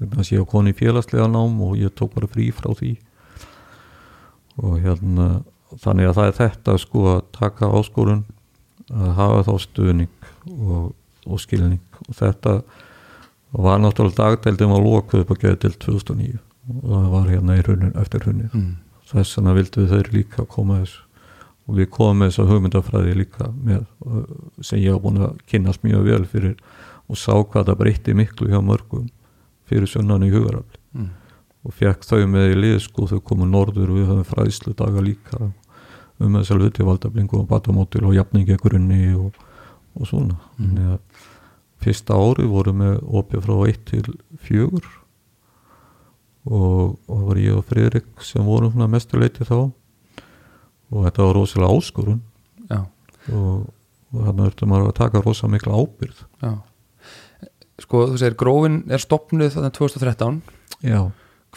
Þannig að ég var koni í félagslega nám og ég tók bara frí frá því. Og hérna þannig að það er þetta sko að taka áskorun að hafa þá stuðning og, og skilning. Og þetta var náttúrulega dagdeildum að loka upp að geða til 2009 og það var hérna í runin eftir runni mm. þess vegna vildum við þeir líka koma þessu og við komum með þessa hugmyndafræði líka með, uh, sem ég hafa búin að kynast mjög vel fyrir og sá hvað það breytti miklu hjá mörgum fyrir sunnan í hugarafli Mm. og fekk þau með í lið sko þau komu norður og við höfum fræðslu daga líka um þessar hluti valdablingu og batamótil og jafningi grunni og, og svona Mm. mm. að fyrsta ári voru með opið frá 1 til 4 og, það var ég og Friðrik sem vorum mestuleiti þá. Og þetta var rosalega áskorun. Já, og, og þannig ertu maður að taka rosalega mikla ábyrð já. Sko þú segir grófin er stopnuð þannig 2013 já,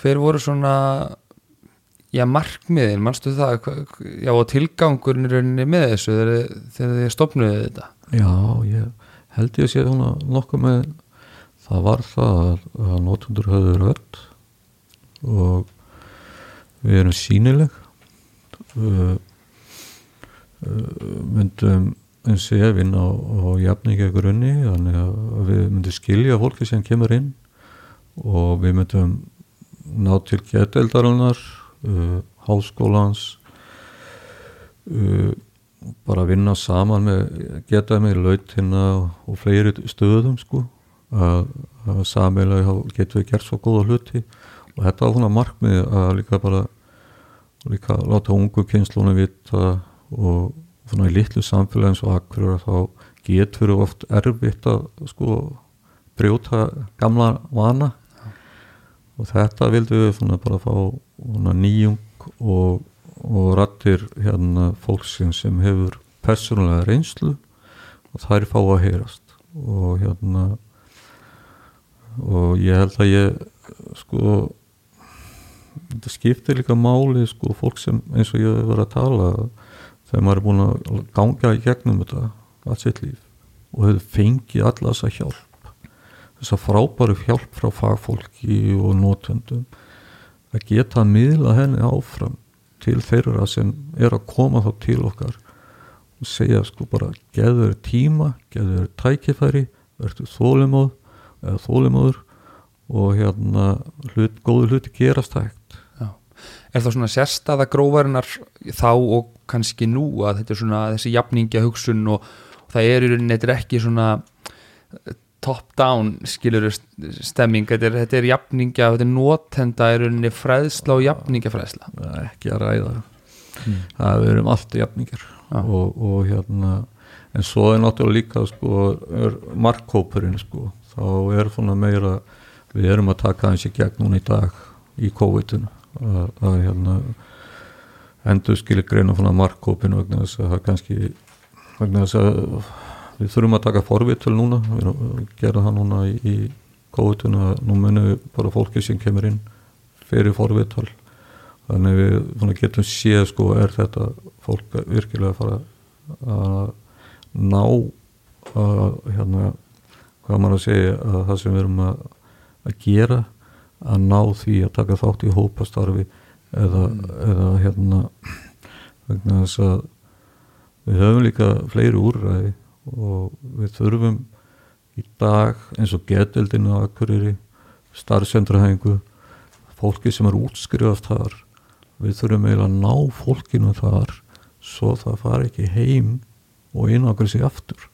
hver voru svona já markmiðin, manstu það? Já og tilgangurinn með þessu þegar þið stopnuðu þetta? Já, ég held ég að sé svona nokkuð með það var það að, notundur höfðu rödd og við erum sínileg uh, myndum eins og ég vinna á, á jafningi grunni þannig að við myndum skilja fólki sem kemur inn og við myndum ná til geteldarinnar uh, háskólans uh, bara vinna saman með geta með lautina og fleiri stöðum sko. Að, að samilega getum við gert svo góða hluti. Og þetta var svona markmið að líka bara líka láta ungu kynslunum vita og svona í litlu samfélagi eins og akkur þá getur við oft erfitt að sko brjóta gamla vana. Og þetta vildum við svona bara fá svona nýjung og, og rattir hérna fólksins sem hefur persónulega reynslu og þær fá að heyrast. Og hérna og ég held að ég sko þetta skiptir líka máli sko fólk sem eins og ég hef verið að tala þegar maður er búin að ganga í gegnum þetta allt sitt líf og hefur fengið alla þessa hjálp þessa frábæru hjálp frá fagfólki og nótundum að geta að miðla henni áfram til þeirra sem er að koma þá til okkar og segja sko bara geður tíma, geður tækifæri verður þólimóð eða þólimóður og hérna hlut, góðu hluti gerast hægt já. er það svona sérstaða grófarinnar þá og kannski nú að þetta er svona þessi jafningja hugsun og, og það er í rauninni, þetta er ekki svona top down skilur stemming, þetta er, þetta er jafningja, þetta er notenda í rauninni fræðsla og jafningjafræðsla. Það er ekki að ræða. Það við erum allt jafningar Já. og, og hérna en svo er náttúrulega líka sko, er markkópurinn sko, þá er svona meira við erum að taka í gegn núna í dag í COVID-un að, að hérna endur skilir greina svona markkópinu vegna þess að það kannski vegna þess að við þurfum að taka forvitul núna. Við erum að gera það núna í, í að nú munum við bara fólki sem kemur inn fyrir forvital þannig við svona, getum séð sko er þetta fólk virkilega að fara að ná að hérna hvað maður að segja að það sem við erum að, að gera að ná því að taka þátt í hópastarfi eða, eða hérna vegna þess að við höfum líka fleiri úrræði og við þurfum í dag eins og geteldinu að akkurýri starfsendrahæfingu fólki sem er útskrifast þar við þurfum eiginlega að ná fólkinu þar svo það fari ekki heim og einakra sig aftur.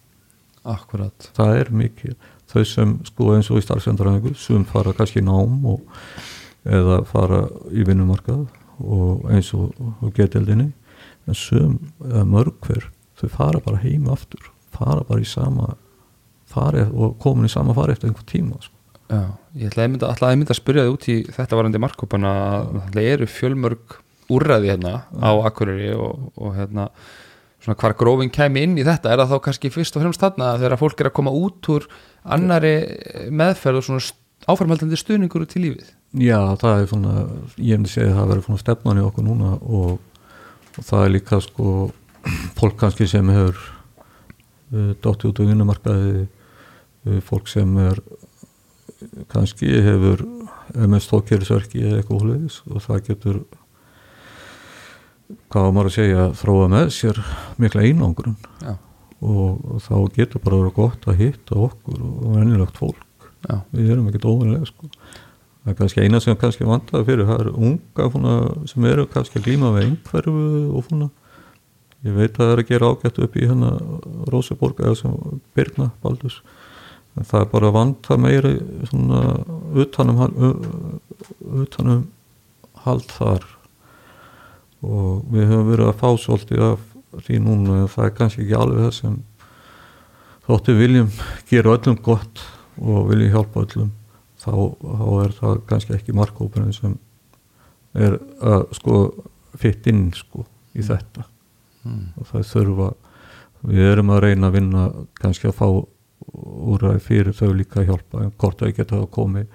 Akkurat. Það er mikið. Þau sem sko eins og í starfsendrahæfingu sem fara kannski í nám og, eða fara í vinnumarkað og eins og, og geteldinni en sum, eða mörg hver þau fara bara heim aftur fara bara í sama fari og komin í sama fari eftir einhver tíma sko. Já, ég ætlaði að mynda, ætlaði að mynda að spyrja þig út í þetta varandi markkópana að það eru fjölmörg úrræði hérna á Akureyri og, og hérna svona hvar grófin kæmi inn í þetta er það þá kannski fyrst og fremst þarna þegar fólk er að koma út úr annari meðferð og svona áframhaldandi stuðningur í lífið? Já, það er svona, ég myndi segja að það verður stefnan í okkur núna og, og það er líka sko fólk kannski sem hefur uh, dottið út á vinnumarkaði uh, fólk sem er kannski hefur með stókjærisverki eða eitthvað hlutis og það getur hvað maður að segja þróa með sér mikla einangrun. Og, og þá getur bara verið gott að hitta okkur og vennilegt fólk. Já, við erum ekkert óvinnilega sko. það er kannski eina sem kannski vantaði fyrir það eru unga fúna, sem eru kannski að glíma við einhverfu og fúna ég veit að það er að gera ágætt upp í hérna Róseborg eða sem Birna Baldus en það er bara að vanta meiri svona utanum utanum hald þar. Og við höfum verið að fá svolítið af því núna en það er kannski ekki alveg það sem þóttu viljum gera öllum gott og viljum hjálpa öllum þá, þá er það kannski ekki markkópurinn sem er að sko fitt inn sko í þetta mm. og það þurfa við erum að reyna að vinna kannski að fá úræði fyrir þau líka að hjálpa en hvort þau geta að komi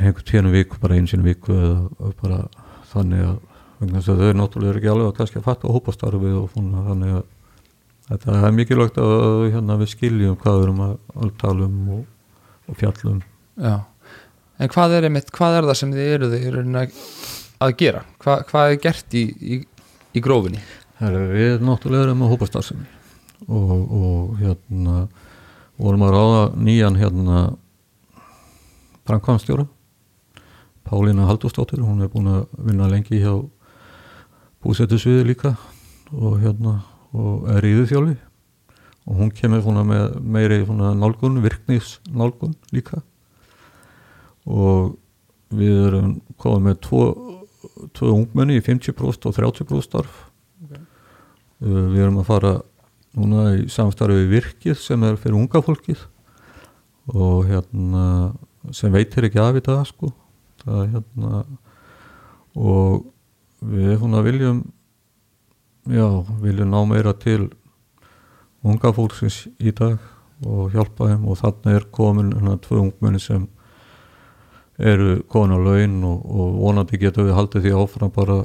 einhvern tíðan viku bara einu sinni viku eða bara þannig að þau náttúrulega eru ekki alveg að kannski að fatta hópastarfið og svona þannig að þetta er mikilvægt að hérna, við skiljum hvað við erum að, tala um og, og fjallum já En hvað er, einmitt, hvað er það sem þið eru þið eru að, að gera? Hva, hvað er gert í, í, í grófinni? Herra, við náttúrulega erum að hópastarfsemi og, og hérna vorum að ráða nýjan hérna framkvæmstjóra Pálína Halldórsdóttir. Hún er búin að vinna lengi hjá búsettusviði líka og hérna og er íðuþjóli og hún kemur svona með meiri svona nálgun, virknis nálgun líka. Og við erum komið með tvo, tvo ungmenni í 50% og 30% starf. Uh, við erum að fara núna í samstarfi við virkið sem er fyrir unga fólkið og hérna sem veitir ekki af í dag sko. Það er hérna og við svona viljum já, viljum ná meira til unga fólksins í dag og hjálpa þeim og þarna er komin hérna tvö ungmenni sem eru komin á laun og, og vonandi getum við haldið því áfram bara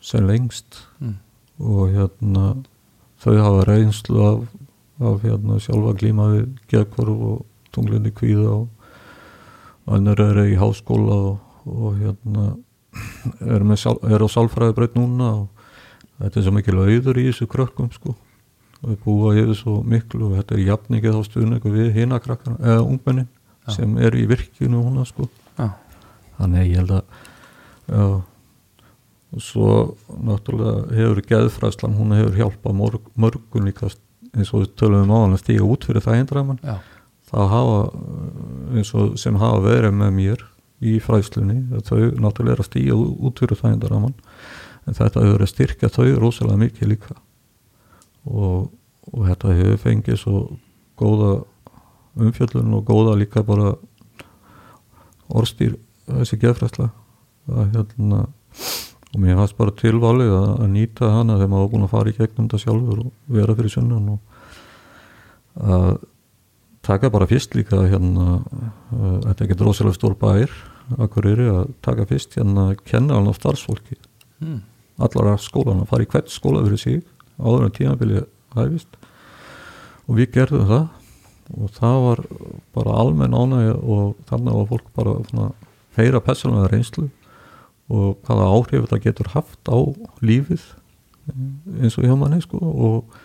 sem lengst. Mm. og hérna þau hafa reynslu af, af hérna sjálfa glíma við geðkvarf og tunglindi kvíða og annar er í háskóla og, og hérna er, sál- er á sálfræðibraut núna og þetta er svo mikil auður í þessu krökkum sko. Og við búa yfir svo miklu og þetta er jafningið á stuðningu við hina krakkana eða ungmennin Já. sem eru í virkinu húnna sko. Já, þannig ég held að og svo náttúrulega hefur geðfræslan hún hefur hjálpað morg, mörgun líka eins og við tölum um að stíga út fyrir það eindraman já, það hafa eins og sem hafa verið með mér í fræslunni þau náttúrulega er að stíga út fyrir það eindraman en þetta hefur að styrkja þau rosalega mikið líka. Og, og þetta hefur fengið svo góða umfjöllun og góða líka bara orðstýr þessi geðfræsla hérna og mér fannst bara tilvalið að, að nýta hana þegar maður var búin að fara í gegnum þetta sjálfur og vera fyrir sunnan og að taka bara fyrst líka hérna þetta er ekki rosalega stór bær Akureyri að taka fyrst hérna kenna hann á starfsfólki. Mm. allara skólan að fara í hvert skóla fyrir sig áður en tímabili hæfist. Og við gerðum það og það var bara almenn ánægja og þannig var fólk bara svona, heyra persónulega reynslu og hvaða áhrif þetta getur haft á lífið eins og hjá manni sko og,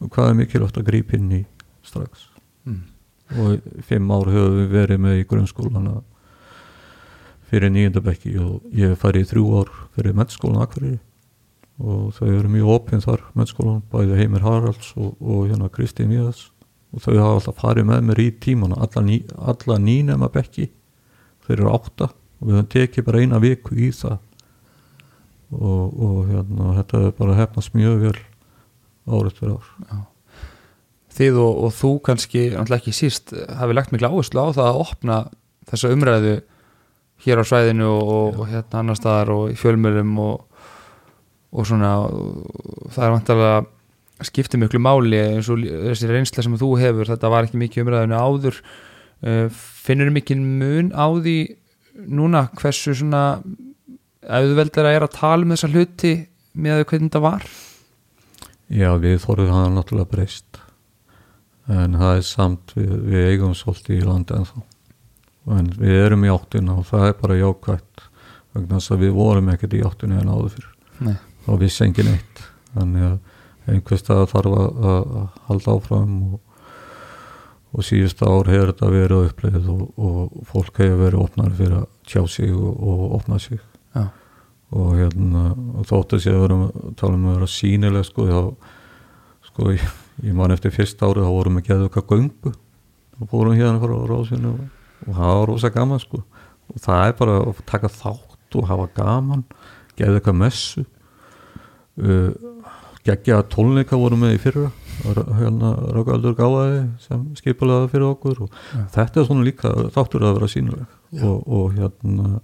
hvað er mikilvægt að grípa inn í strax. Mm. og fimm ár höfum við verið með í grunnskólana fyrir nýjöndabekki og ég farið í þrjú ár fyrir mettskólan Akvarýri og þau eru mjög opinn þar mettskólan, bæði Heimir Haralds og, og hérna Kristi Míðas og þau hafa alltaf farið með mér í tímana alla, ný, alla nýnema bekki þeir eru átta og við höfum tekið bara eina viku í það. Og, og hérna þetta er bara hefnast mjög vel árið fyrir ár. Þið og, og þú kannski, alltaf ekki síst hafi lagt miklu áherslu á það að opna þessa umræðu hér á svæðinu og, og hérna annar staðar og í fjölmjölum og, og svona. Það er vantarlega skiptir miklu máli eins og þessi reynsla sem þú hefur þetta var ekki mikið umræðinu áður. Uh, finnur mikið mun á því núna hversu svona auðveldar að er að tala um þessa hluti með hvernig þetta var? Já, við þorðum hann náttúrulega breyst. En það er samt við, við eigum svolítið í landi en þá en við erum í áttina og það er bara jákvæmt vegna þess að við vorum ekkert í áttina en áður fyrir Nei. þá vissi engin eitt. Þannig að einhvers stað þarf að, að halda áfram og, og síðust ár hefur þetta verið uppleið og, og fólk hefur verið opnar fyrir að tjá sig og, og opna sig. Já. og hérna og þóttu sér að vera tala um að vera sínileg sko, þá, sko ég, ég man eftir fyrst árið þá vorum við að geða eitthvað göngu og fórum hérna frá rásinu og, og það var rosa gaman sko. Og það er bara að taka þátt og hafa gaman geða eitthvað messu. Uh, geggja tónleika vorum við í fyrra. Hérna Rákaldur Gáðaði sem skipulega fyrir okkur og Já. þetta er svona líka þáttur að vera sínuleg og, og hérna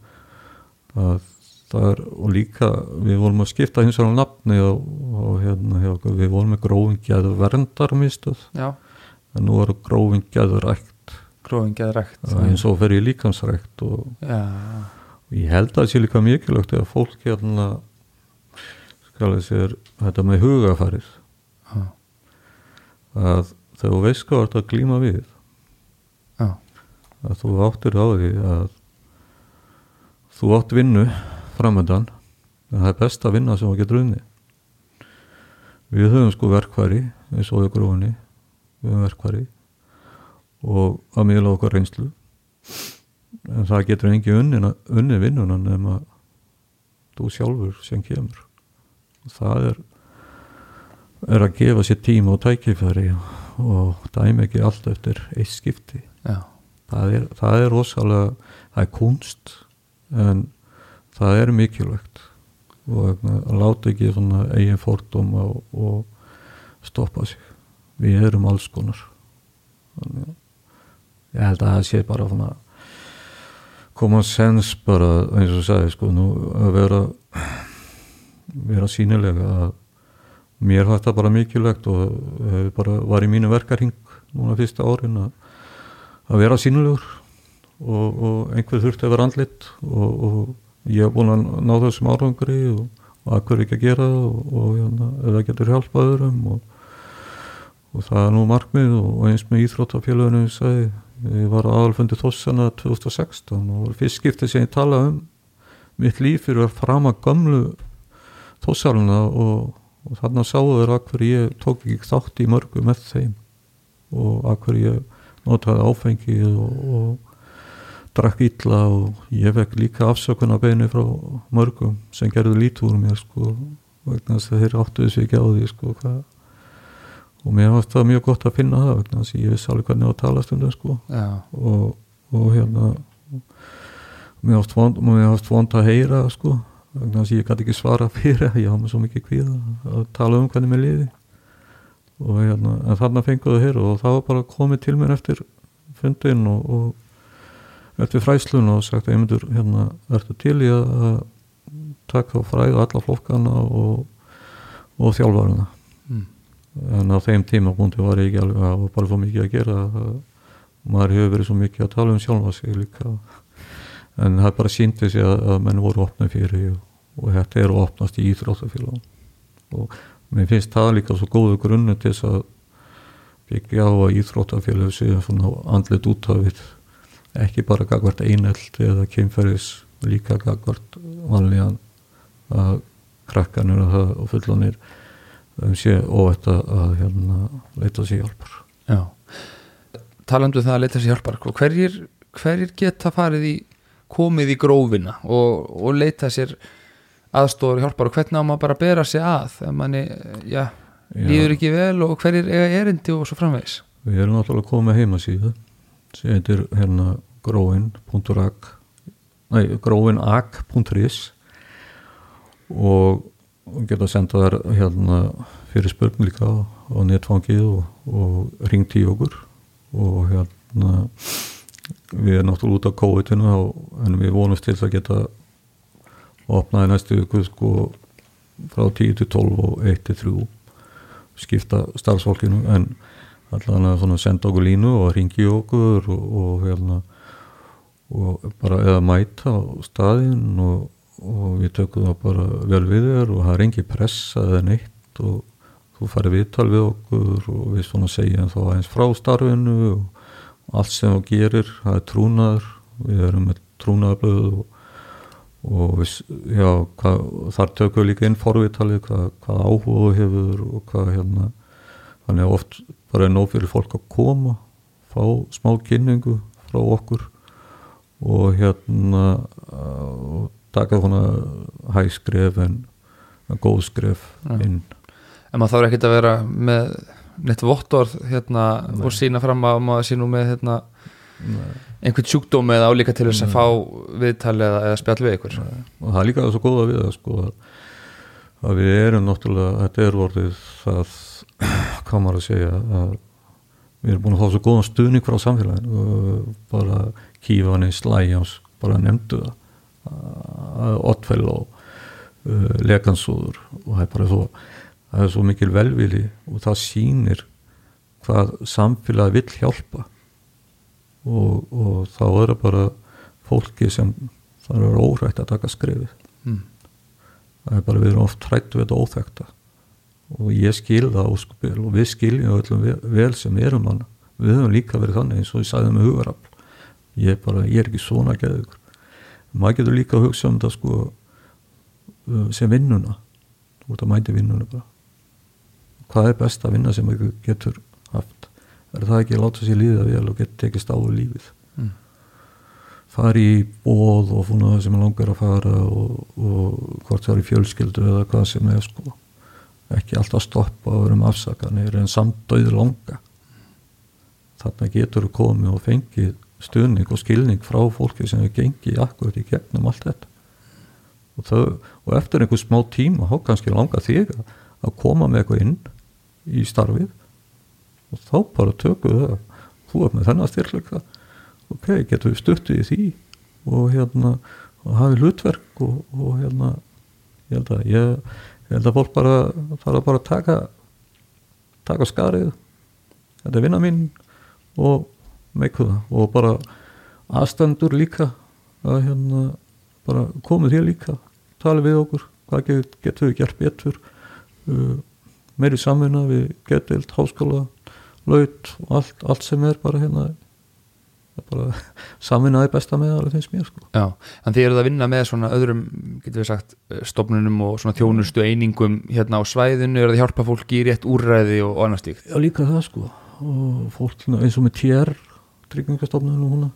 að það er og líka við vorum að skipta hins vegar á nafni og, og hérna hjá, við vorum með grófingjaðu verndarmistöð Já, en nú eru grófingjaðu rækt. Gróðin geðrækt eins og fer í líkansrækt og, og ég held að það sé líka mikilvægt að fólk hérna skal ég sér þetta með hugafarið já, að þegar þú veist hvað að glíma við já, að þú áttir á því að þú átt vinnu framöndan en það er best að vinna sem þú getur unni við höfum sko verkværi eins og í grófinni við höfum verkværi og að miðla okkar reynslu. En það getur engi unni, unni vinnuna nema þú sjálfur sem kemur það er er að gefa sér tíma og tækifæri og dæmi ekki allt eftir eitt skipti. Það er, það er rosalega það er kunst en það er mikilvægt. Og að láta ekki svona eigin fordóma og, og stoppa sig. Við erum alls konar. Þannig að ég held að það sé bara svona common sense bara eins og sagði sko nú að vera vera sínilega að mér fannst það bara mikilvægt og hefur bara var í mínu verkarhing núna fyrsta árin að, að vera sínulegur og, og einhver þurfti að vera andlit og, og ég hef búin að ná þessum árangri og, og hver ekki að gera það og, og hérna, getur hjálpað öðrum og það er nú markmið og eins með íþróttafélaginu ég sagði, ég var aðalfundi þossana 2016 og fyrst skiptið sem ég tala um mitt líf fyrir að frama gamlu þossaluna og, og þarna sáðu þeir að hverju ég tók ekki þátt í mörgu með þeim og að hverju ég notaði áfengið og, og drakk illa og ég fekk líka afsökun að beinu frá mörgum sem gerði lítúr mér sko vegna þess að þeir áttuði sig ekki á því sko hvað og mér fannst það mjög gott að finna það vegna þess að ég vissi alveg hvernig að tala stundum sko. Já, og, og hérna mér ást vond að heyra sko þess að ég gæti ekki svara fyrir ég hafa mig svo mikið kvíða að tala um hvernig mér liði og hérna en þarna fenguðu hér og það var bara komið til mér eftir fundin og, og eftir fræslun og sagt að ég myndur hérna ertu til í að, að taka og fræða alla flokkana og, og þjálfarina mm. en á þeim tíma búndi var ég ekki alveg að það var bara svo mikið að gera að maður hefur verið svo mikið að tala um sjálfa sig líka en það bara síndi sig að, að menn voru opnað fyrir og, og þetta eru opnast í íþróttafélag og mér finnst það líka svo góðu grunnu til þess að byggja á að íþróttafélög séu svona andlit út af við ekki bara gagvart einelt eða kynferðis líka gagvart vanlíðan að krakkanir og, fullonir um sé óvægt að, að hérna, leita sér hjálpar. Já. Talandu um það að leita sér hjálpar hverjir, hverjir geta farið í komið í grófina og, og leita sér aðstofur hjálpar og hvernig á maður bara að bera sig að ef manni, já, Já. líður ekki vel og hverjir eiga erindi og svo framvegis Við erum náttúrulega komið heimasíðu sem heitir hérna gróin.ag nei, gróinag.is og geta senda þær hérna fyrir spurning líka á netfangið og, og ringt í okkur og hérna við erum náttúrulega út á COVID-inu þá- en við vonumst til að geta opnaði næstu viku sko frá 10 til 12 og 1 til 3 skipta starfsfólkinu. En allan að senda okkur línu og ringi okkur og, og hérna og bara eða mæta á staðinn og, og við tökum það bara vel við þér og það engi pressa eða neitt og þú farið viðtal við okkur og við svona segjum þá aðeins frá starfinu og allt sem þú gerir, það er trúnaður við erum með trúnaðarblöð og, og við, já, hvað, þar tökum við líka inn forvitalið hvað, hvað áhuga þú hefur og hvað hérna þannig að oft bara er nóg fyrir fólk að koma fá smá kynningu frá okkur og hérna og taka svona hæskref en en góð skref Já. inn en maður þarf ekkert að vera með neitt vottorð hérna og sína fram að maður sé nú með hérna einhvern sjúkdóm eða álíka til þess að fá viðtal eða, eða spjall við ykkur. Og það er líka svo góða við sko að, að við erum náttúrulega þetta er orðið það hvað maður að segja að við erum búin að fá svo góðan stuðning frá samfélaginu og bara kífani slæjans bara nefndu það. Ottfell og uh, lekansúður og það er bara svo það er svo mikil velvili og það sýnir hvað samfélagi vill hjálpa. Og, og þá er það bara fólki sem það er órætt að taka skrefið. Mm. það er bara við erum oft hrættu við þetta óþekta og ég skil það óskupil og við skiljum öllum vel, sem erum hann við höfum líka verið þannig eins og ég sagði með hugarafl. Ég er bara, ég er ekki svona geðugur maður getur líka að hugsa um þetta sko uh, sem vinnuna. Þú ert að mæti vinnuna bara hvað er best að vinna sem maður getur haft? Er það ekki að láta sér líða vel og geta tekist á lífið? Mm. fara í bóð og fúna það sem langar að fara og, og hvort það er í fjölskyldu eða hvað sem er sko. Ekki alltaf stoppa og vera um afsakanir en samt döður langa. Þarna getur þú komið og fengið stuðning og skilning frá fólki sem er gengið akkurat í gegnum allt þetta. Og, þau, og eftir einhver smá tíma þá kannski langa þig að- að koma með eitthvað inn í starfið og þá bara tökum við það. Þú er með þennan styrkleika. Ok, getum við stuttið í því og hérna og hafi hlutverk og, og hérna ég held að ég, ég held að fólk bara þarf að bara taka taka skarið. Þetta er vinna mín og meiku það. Og bara aðstandur líka að hérna bara komið hér líka tala við okkur, hvað get, getum við gert betur uh, meiri samvinna við getild, háskóla laut og allt, allt sem er bara hérna bara samvinnaði besta með alveg finnst mér sko. Já, en þið eruð að vinna með svona öðrum, getur við sagt, stofnunum og svona þjónustu einingum hérna á svæðinu, eruð að hjálpa fólki í rétt úrræði og, og annað stíkt. Já líka það sko og fólk eins og með TR tryggingastofnunum húnna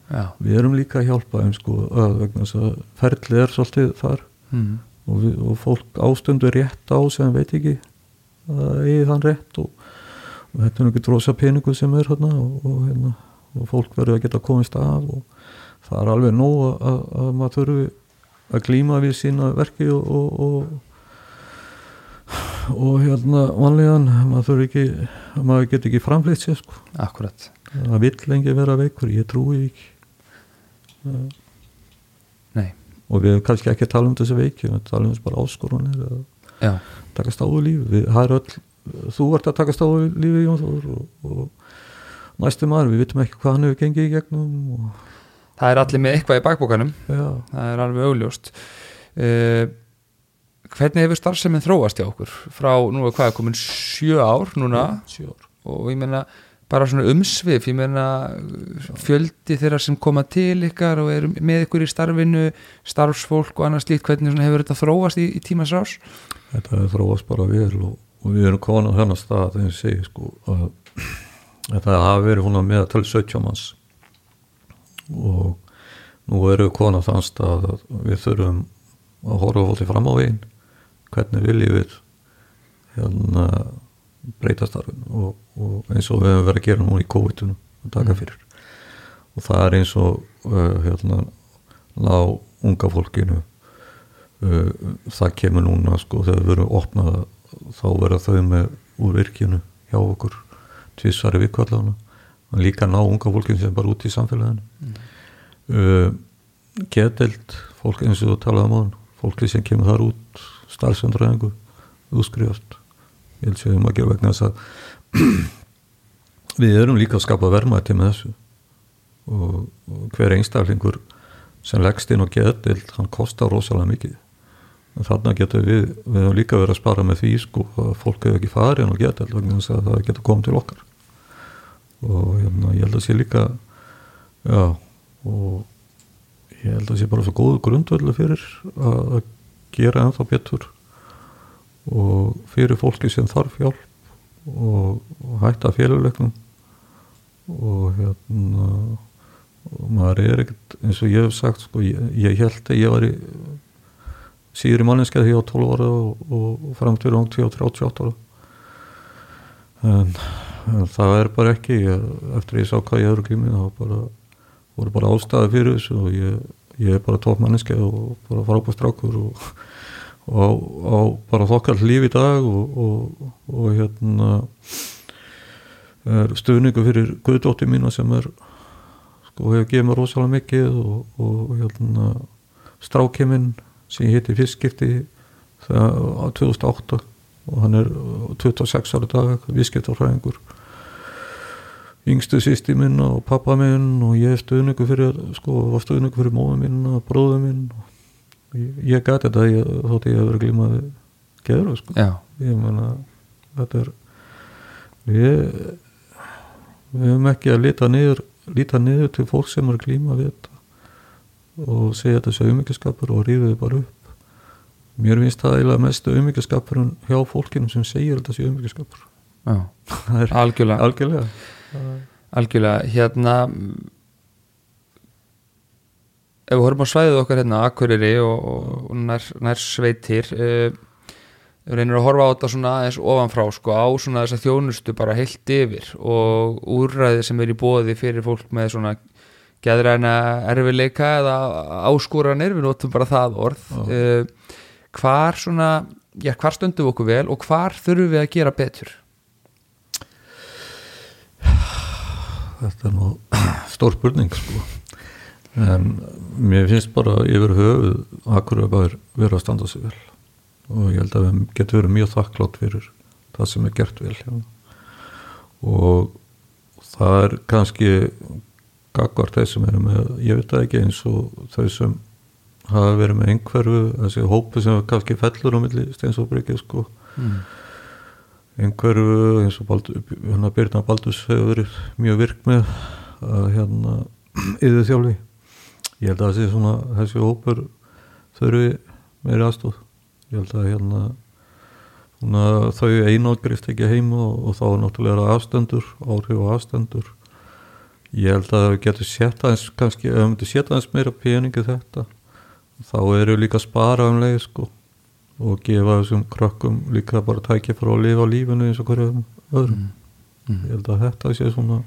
við erum líka að hjálpa þeim sko vegna þess að ferlið er svolítið þar Mm. og, við, og fólk ástundur rétt á sem veit ekki að eigi þann rétt og, og þetta er ekki drosa peningu sem er hérna og, og, hérna, og fólk verður að geta komist af og það er alveg nóg að, að, að maður þurfi að glíma við sína verki og, og, og, og hérna vanlegan maður þurfi ekki maður getur ekki framflýtt sér sko Akkurat. það vill lengi vera veikur, ég trúi ekki Nei. og við kannski ekki að tala um þessi veiki við tala um þessi bara áskorunir að Já. takast á við lífi við, er öll, þú ert að takast á við lífi Jón Þór og, og næstu maður, við vitum ekki hvað hann hefur gengið í gegnum og, Það er allir með eitthvað í bakbókanum, já, það er alveg augljóst. Uh, hvernig hefur starfseminn þróast hjá okkur? Frá, nú er hvað, komin sjö ár núna sjö ár og ég meina, bara svona umsvif, ég meina fjöldi þeirra sem koma til ykkar og eru með ykkur í starfinu starfsfólk og annars líkt, hvernig hefur þetta þróast í, í tímas rás? Þetta hefur þróast bara vel og, og við erum komin á þennan stað þegar ég segi sko að þetta hafi verið hún með til 17 manns og nú erum við komin á þann stað að við þurfum að horfa fólki fram á veginn hvernig viljum við hérna breyta starfin og, og eins og við hefum verið að gera núna í COVID-19 og taka fyrir. Og það er eins og uh, hérna ná unga fólkinu uh, það kemur núna sko þegar við verum opnað þá verða þau með úr virkinu hjá okkur tvísari vikvallana og líka ná unga fólkinu sem bara út í samfélaginu. Mm. uh, getelt fólk eins og talaðum á hann fólki sem kemur þar út starfsendræðingu útskrifast. Ég held sér um að gera vegna þess að við erum líka að skapa vermaði með þessu. Og, og hver einstaklingur sem leggst inn og getild hann kostar rosalega mikið. En þarna getur við, við hefum líka verið að spara með því sko að fólk hefur ekki farið inn og vegna þess að það getur komið til okkar. Og hérna, ég held að sé líka já og ég held að sé bara svo góðu grundvöldu fyrir að gera ennþá betur. Og fyrir fólki sem þarf hjálp og, og hætta félagulegnum og hérna og maður er ekkert eins og ég hef sagt sko, ég, ég held að ég var í síður í manninskeiði því á 12 ára og, og fram til án 38 ára. En, en það er bara ekki ég, eftir ég sá hvað ég hefur glímið þá bara, voru bara ástæði fyrir þessu og ég, ég er bara tók manninskeiði og bara frábæst strákur og og á bara þokkall líf í dag og, og, og hérna stuðningu fyrir guðdótti mína sem er sko hefur gefið mér rosalega mikið og, og hérna strákiminn sem ég hitti fyrstskipti þegar á 2008 og hann er 26 ára dag viðskiptarfræðingur yngstu sýsti minn og pappa minn og ég er stuðningu fyrir sko, var stuðningu fyrir móðu minn og bróðu minn og ég gæti þetta ég, þótt ég hef verið glímað geður sko. ég menna þetta er við við hefum ekki að líta niður líta niður til fólk sem er glímað við þetta og segja þetta sé umíkjaskapur og ríðið bara upp. Mér finnst það eiginlega mest umíkjaskapur hjá fólkinu sem segir þetta sé umíkjaskapur algjörlega. algjörlega. Algjörlega. Hérna ef við horfum á svæðið okkar hérna Akureyri og, og nær, nær sveitir uh, við reynir að horfa á þetta svona eins ofanfrá sko á svona þess að þjónustu bara heilt yfir og úrræði sem er í bóði fyrir fólk með svona gæðræna erfileika eða áskúranir, við notum bara það orð uh, hvar svona já, hvar stöndum við okkur vel og hvar þurfum við að gera betur? Þetta er nú stór spurning sko en mér finnst bara yfir höfuð Akureyri verið að standa sig vel og ég held að við getum verið mjög þakklátt fyrir það sem er gert vel hjá. og það er kannski gagvart þeir sem eru með ég veit það ekki eins og þau sem hafa verið með einhverfu þessi hópu sem kannski fellur á milli steinsóbryggið sko mm. einhverfu eins og Baldur, hérna Byrna Baldus hefur verið mjög virk með að hérna yfir þjálfi ég held að þessi svona þessi hópur þurfi meiri aðstóð ég held að hérna svona, þau einálgrift ekki heim og, og þá er náttúrulega aðstendur áhrif og aðstendur ég held að við getum sett aðeins kannski, ef við myndum sett aðeins meira peningi þetta þá eru líka að spara um leið sko og gefa þessum krökkum líka bara tækja fyrir að lifa lífinu eins og hverju öðrum mm. Mm. ég held að þetta sé svona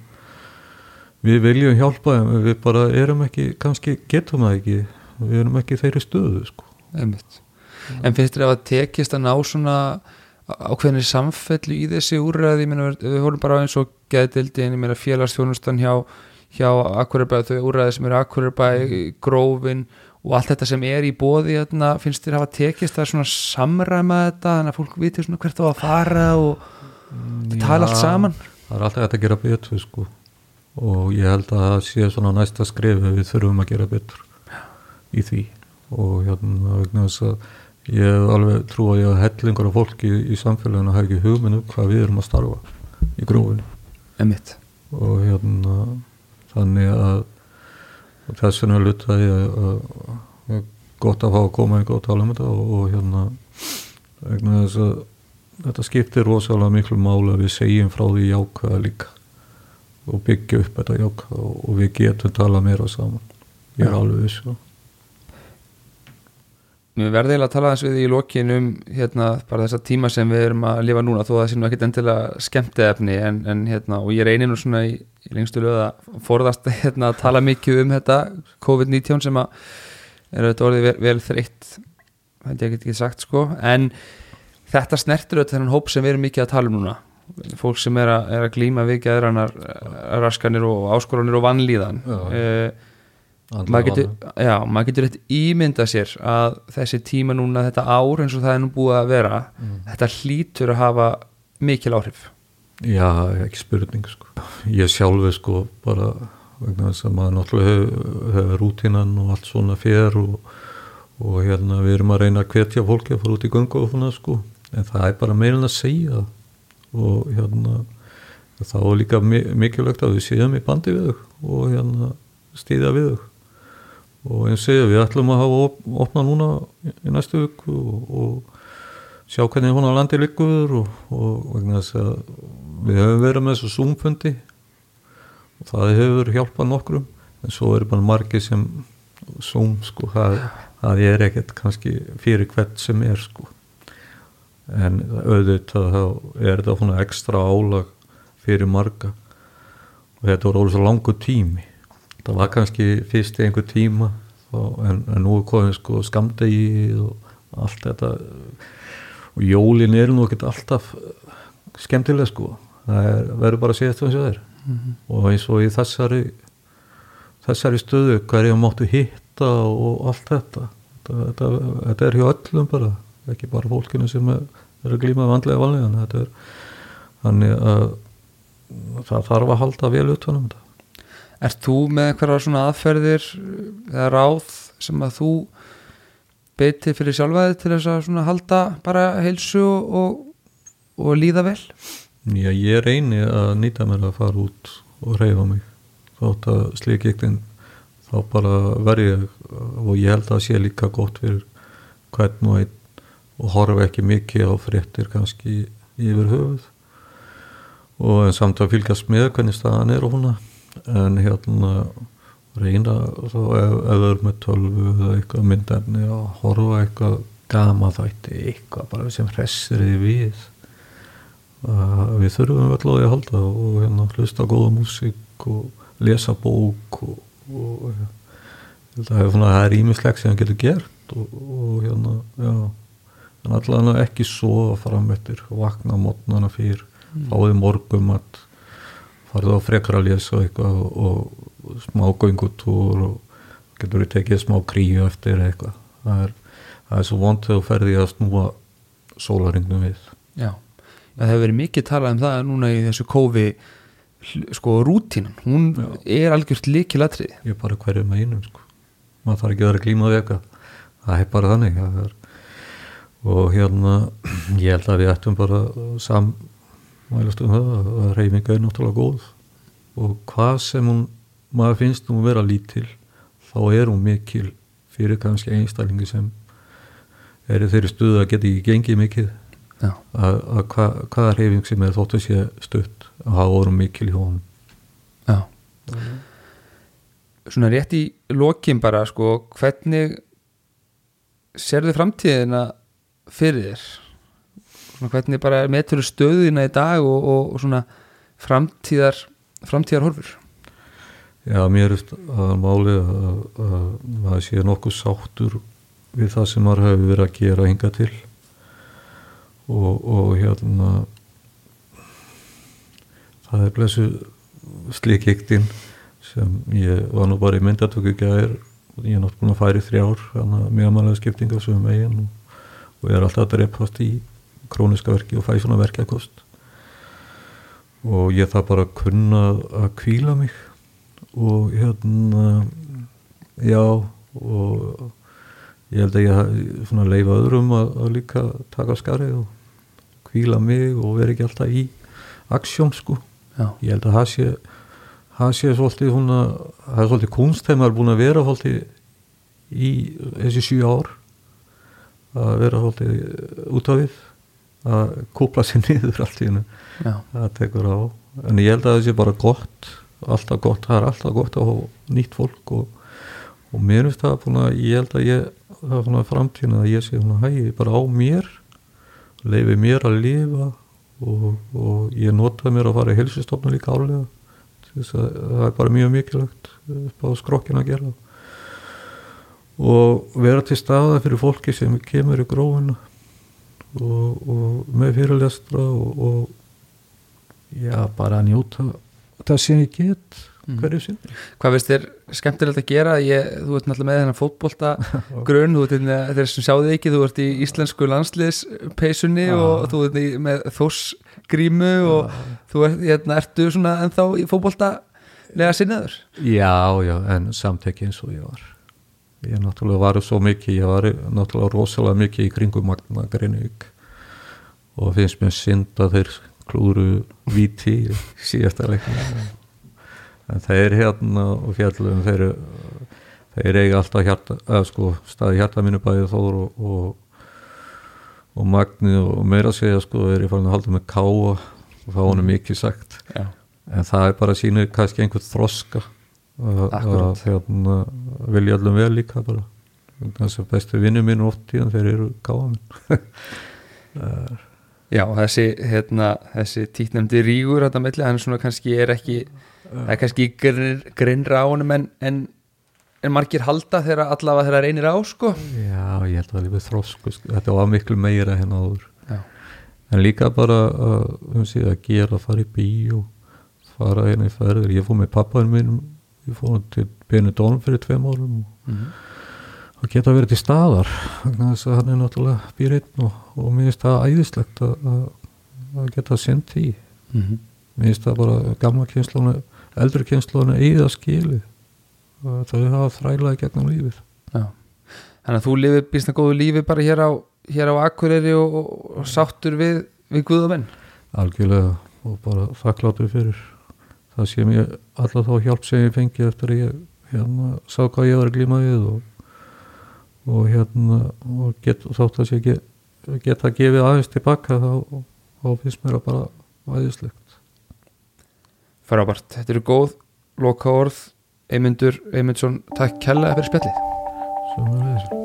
við viljum hjálpa þeim við bara erum ekki, kannski getum það ekki. Við erum ekki þeirri stöðu sko. en finnst þér að tekist að ná svona ákveðinni samfellu í þessi úrræði? Við vorum bara eins og geðdildi en ég meina félagsfjónustan hjá hjá Akureybæð, þau úrræði sem eru Akureybæð, mm. grófin og allt þetta sem er í bóði hérna, finnst þér að hafa tekist að svona samræma þetta þannig að fólk viti svona hvert á að fara og mm, tala allt saman? Það er alltaf þetta að gera betur sko og ég held að það sé svona næsta skrif við þurfum að gera betur í því. Og hérna vegna þess að ég hef alveg trú að ég hef hellingur af fólki í, í samfélaginu að hafa ekki hugminu hvað við erum að starfa í grófinu Emitt og hérna þannig að þess vegna lutaði að, gott að fá að koma einhver og tala um þetta. Og, og hérna vegna þess að þetta skiptir rosalega miklu máli að við segjum frá því jákaða líka og byggja upp þetta jákaða og, og við getum tala meira saman ég er Já. alveg viss um. Mér verði eiginlega að tala þess við í lokin um hérna, bara þessa tíma sem við erum að lifa núna þó að það sé nú ekkit endilega skemmti efni en, en hérna, og ég reynir nú svona í, í lengstu lög að forðast hérna, að tala mikið um þetta COVID-19 sem að er auðvitað orðið vel, vel þreytt þetta ég ekki sagt sko en þetta snertir auðvitað þennan hóp sem við erum mikið að tala um núna fólk sem er að, er að glíma við geðrannar raskanir og áskoranir og vannlíðan uh, maður getur, já, maður getur eitt ímynda sér að þessi tíma núna þetta ár eins og það er nú búið að vera Mm. þetta hlýtur að hafa mikil áhrif. Já, ekki spurning sko. Ég sjálfi sko bara vegna þess að maður náttúrulega hefur hef rútínan og allt svona fer og, og hérna við erum að reyna að hvetja fólki að fara út í göngu og svona sko. En það er bara meilin að segja. það og hérna þá er líka mi- mikilvægt að við séum í bandi við þau og hérna stýðja við þau. Og eins segja við ætlum að hafa op opna núna í- næstu viku og, og sjá hvernig hún á landi liggur og, og vegna þess að við höfum verið með þessu zoomfundi. Og það hefur hjálpað nokkrum en svo eru bara margir sem zoom sko, það, það er ekkert kannski fyrir hvert sem er sko en auðvitað þá er þetta ekstra álag fyrir marga. Og þetta voru svo langur tími. Það var kannski fyrst í einhver tíma og, en, en nú er komið sko skamdegi og allt þetta. Og jólin er nú ekkert alltaf eh, skemmtileg sko. Það er, verður bara að segja þetta eins og það er. Og eins og í þessari þessari stöðu hverja máttu hitta og allt þetta. Þetta, þetta, þetta er hjá öllum bara ekki bara fólkinu sem er, er að glíma vandlega þetta er þannig að það þarf að halda vel utanum þetta Ert þú með einhverja svona aðferðir eða ráð sem að þú beiti fyrir sjálfaði til þess að svona halda bara heilsu og, og, líða vel? Já, ég reyni að nýta mér að fara út og reyfa mig þótt að slíkiktin þá bara verði og ég held að sé líka gott fyrir hvern og einn og horfa ekki mikið á fréttir kannski yfir höfuð og en samt að fylgjast með hvernig staðan er og húnna en hérna reyna þá ef, ef það er með tölvu eða eitthvað myndefni að horfa eitthvað gama þætti eitthvað bara sem hressir þið við að við þurfum öll á því að halda og hérna hlusta góða músík og lesa bók og, og er svona það er ímislegt sem hann getur gert og, og hérna já en allavega ekki svo fram eftir vakna mótnana fyrir mm. fáið morgum að farið á frekar að lesa eitthvað og, og smá göngutúr og getur við tekið smá kríu eftir eitthvað það er, það er svo vond þegar ferði að snúa sólaringum við Já, það hefur verið mikið talað um það núna í þessu kófi sko rútínan, hún Já. er algjört líkilatrið ég er bara hverju með einum sko. maður þarf ekki að vera við eitthvað það er bara þannig það er, og hérna ég held að við ættum bara sammælast um það að reyfinga er náttúrulega góð. Og hvað sem hún maður finnst hún vera lítil þá er hún mikil fyrir kannski einstælingi sem er þeirri stuðu að geta ekki gengið mikið. Já, að, að hva, hvaða reyfing sem er þóttu sé stutt að hafa voru mikil í honum. Já. Svona rétt í lokin bara sko, hvernig sérðu framtíðina fyrir þér svona hvernig bara metur stöðina í dag og, og, og svona framtíðar framtíðar horfur Já, mér er að máli að, að maður sé nokkuð sáttur við það sem maður hefur verið að gera hinga til. Og, og hérna það er blessu slikíktinn sem ég var nú bara í myndatöku gæðir ég er náttúrulega búin að færi þrjár þannig að mjög mannlega skiptinga sem megin og, og ég er alltaf að dreipast í króniska verki og fæ svona verkjakost. Og ég þarf bara kunna að kvíla mig og hérna já og ég held að ég svona leifa öðrum að, að líka taka skarið og kvíla mig og vera ekki alltaf í aksjón sko. Já, ég held að það sé það sé svolítið hún að það er svolítið kunst þegar maður er búin að vera svolítið í þessi sjö ár að vera svolítið út af við að kúpla sér niður allt í hennu það tekur á. En ég held að það sé bara gott alltaf gott, það er alltaf gott að hafa nýtt fólk og, og mér finnst það búin að ég held að ég það er svona framtíðin að ég sé svona hægi bara á mér leifi mér að lifa og, og ég notaði mér að fara í helsistofna líka álega það er bara mjög mikilvægt upp á skrokkin að gera og vera til staða fyrir fólki sem kemur í grófina og, og með fyrirlestra og, og já, bara að njóta það sem ég get Mhm. hverju sinni. Hvað veist þér skemmtilegt að gera? Ég, þú ert náttúrulega með þennan fótbolta grunn, þú ert hérna, þeir sem sjáðu ekki þú ert í íslensku landsliðspeysunni Já. og þú ert í, með þórsgrímu og þú ert, hérna, ertu svona ennþá í fótbolta lega sinnaður? Já, já, en samteki eins og ég var ég náttúrulega var svo mikið ég var náttúrulega rosalega mikið í kringum Magna Greinvík og finnst mér synd að þeir klúru viti síðasta leikna en þeir hérna og fjallum þeir, þeir eiga alltaf hjarta, eða sko staði hjarta mínu bæði þór og, og, og Magni og meira segja sko er ég farin að halda með káa og það honum mikið sagt. Já, en það er bara sínir kannski einhvern þroska að, hérna, vilja allum vel líka bara. Þess að bestu vinnu mín oft tíðan þeir eru káa minn Já þessi, hérna, þessi títnemdi rígur þetta melli, hann svona kannski er ekki það er kannski grin, grinnra á honum en, en, en margir halda þegar allavega þegar reynir á sko. Já, ég held að það er lífið þrosku sko. þetta var miklu meira henn áður. Já, en líka bara að, um síðan, að gera, fara í bíó fara hérna í ferðir. Ég fór með pappaðin mínum ég fór til Benidorm fyrir tveim árum og Mhm. að geta verið til staðar þess að hann er náttúrulega býr einn og, og mér finnst það æðislegt að, að, að geta sendt í Mhm. mér finnst það bara gamla kynslónu eldri kynslónu að skili það er það þrælaði gegnum lífið Já. Þannig að þú lifir býstna góðu lífi bara hér á, hér á Akureyri og, og, og sáttur við, við Guðamenn algjörlega og bara þakkláttur fyrir það sé mér alla þá hjálp sem ég fengi eftir að ég hérna sá hvað ég var að glíma við og, og hérna og get, þótt að ég get, geta gefið aðeins tilbaka þá, þá finnst mér að bara aðeinslegt Frábært, þetta eru góð loka orð Eymundur Eymundsson, takk kærlega fyrir spjallið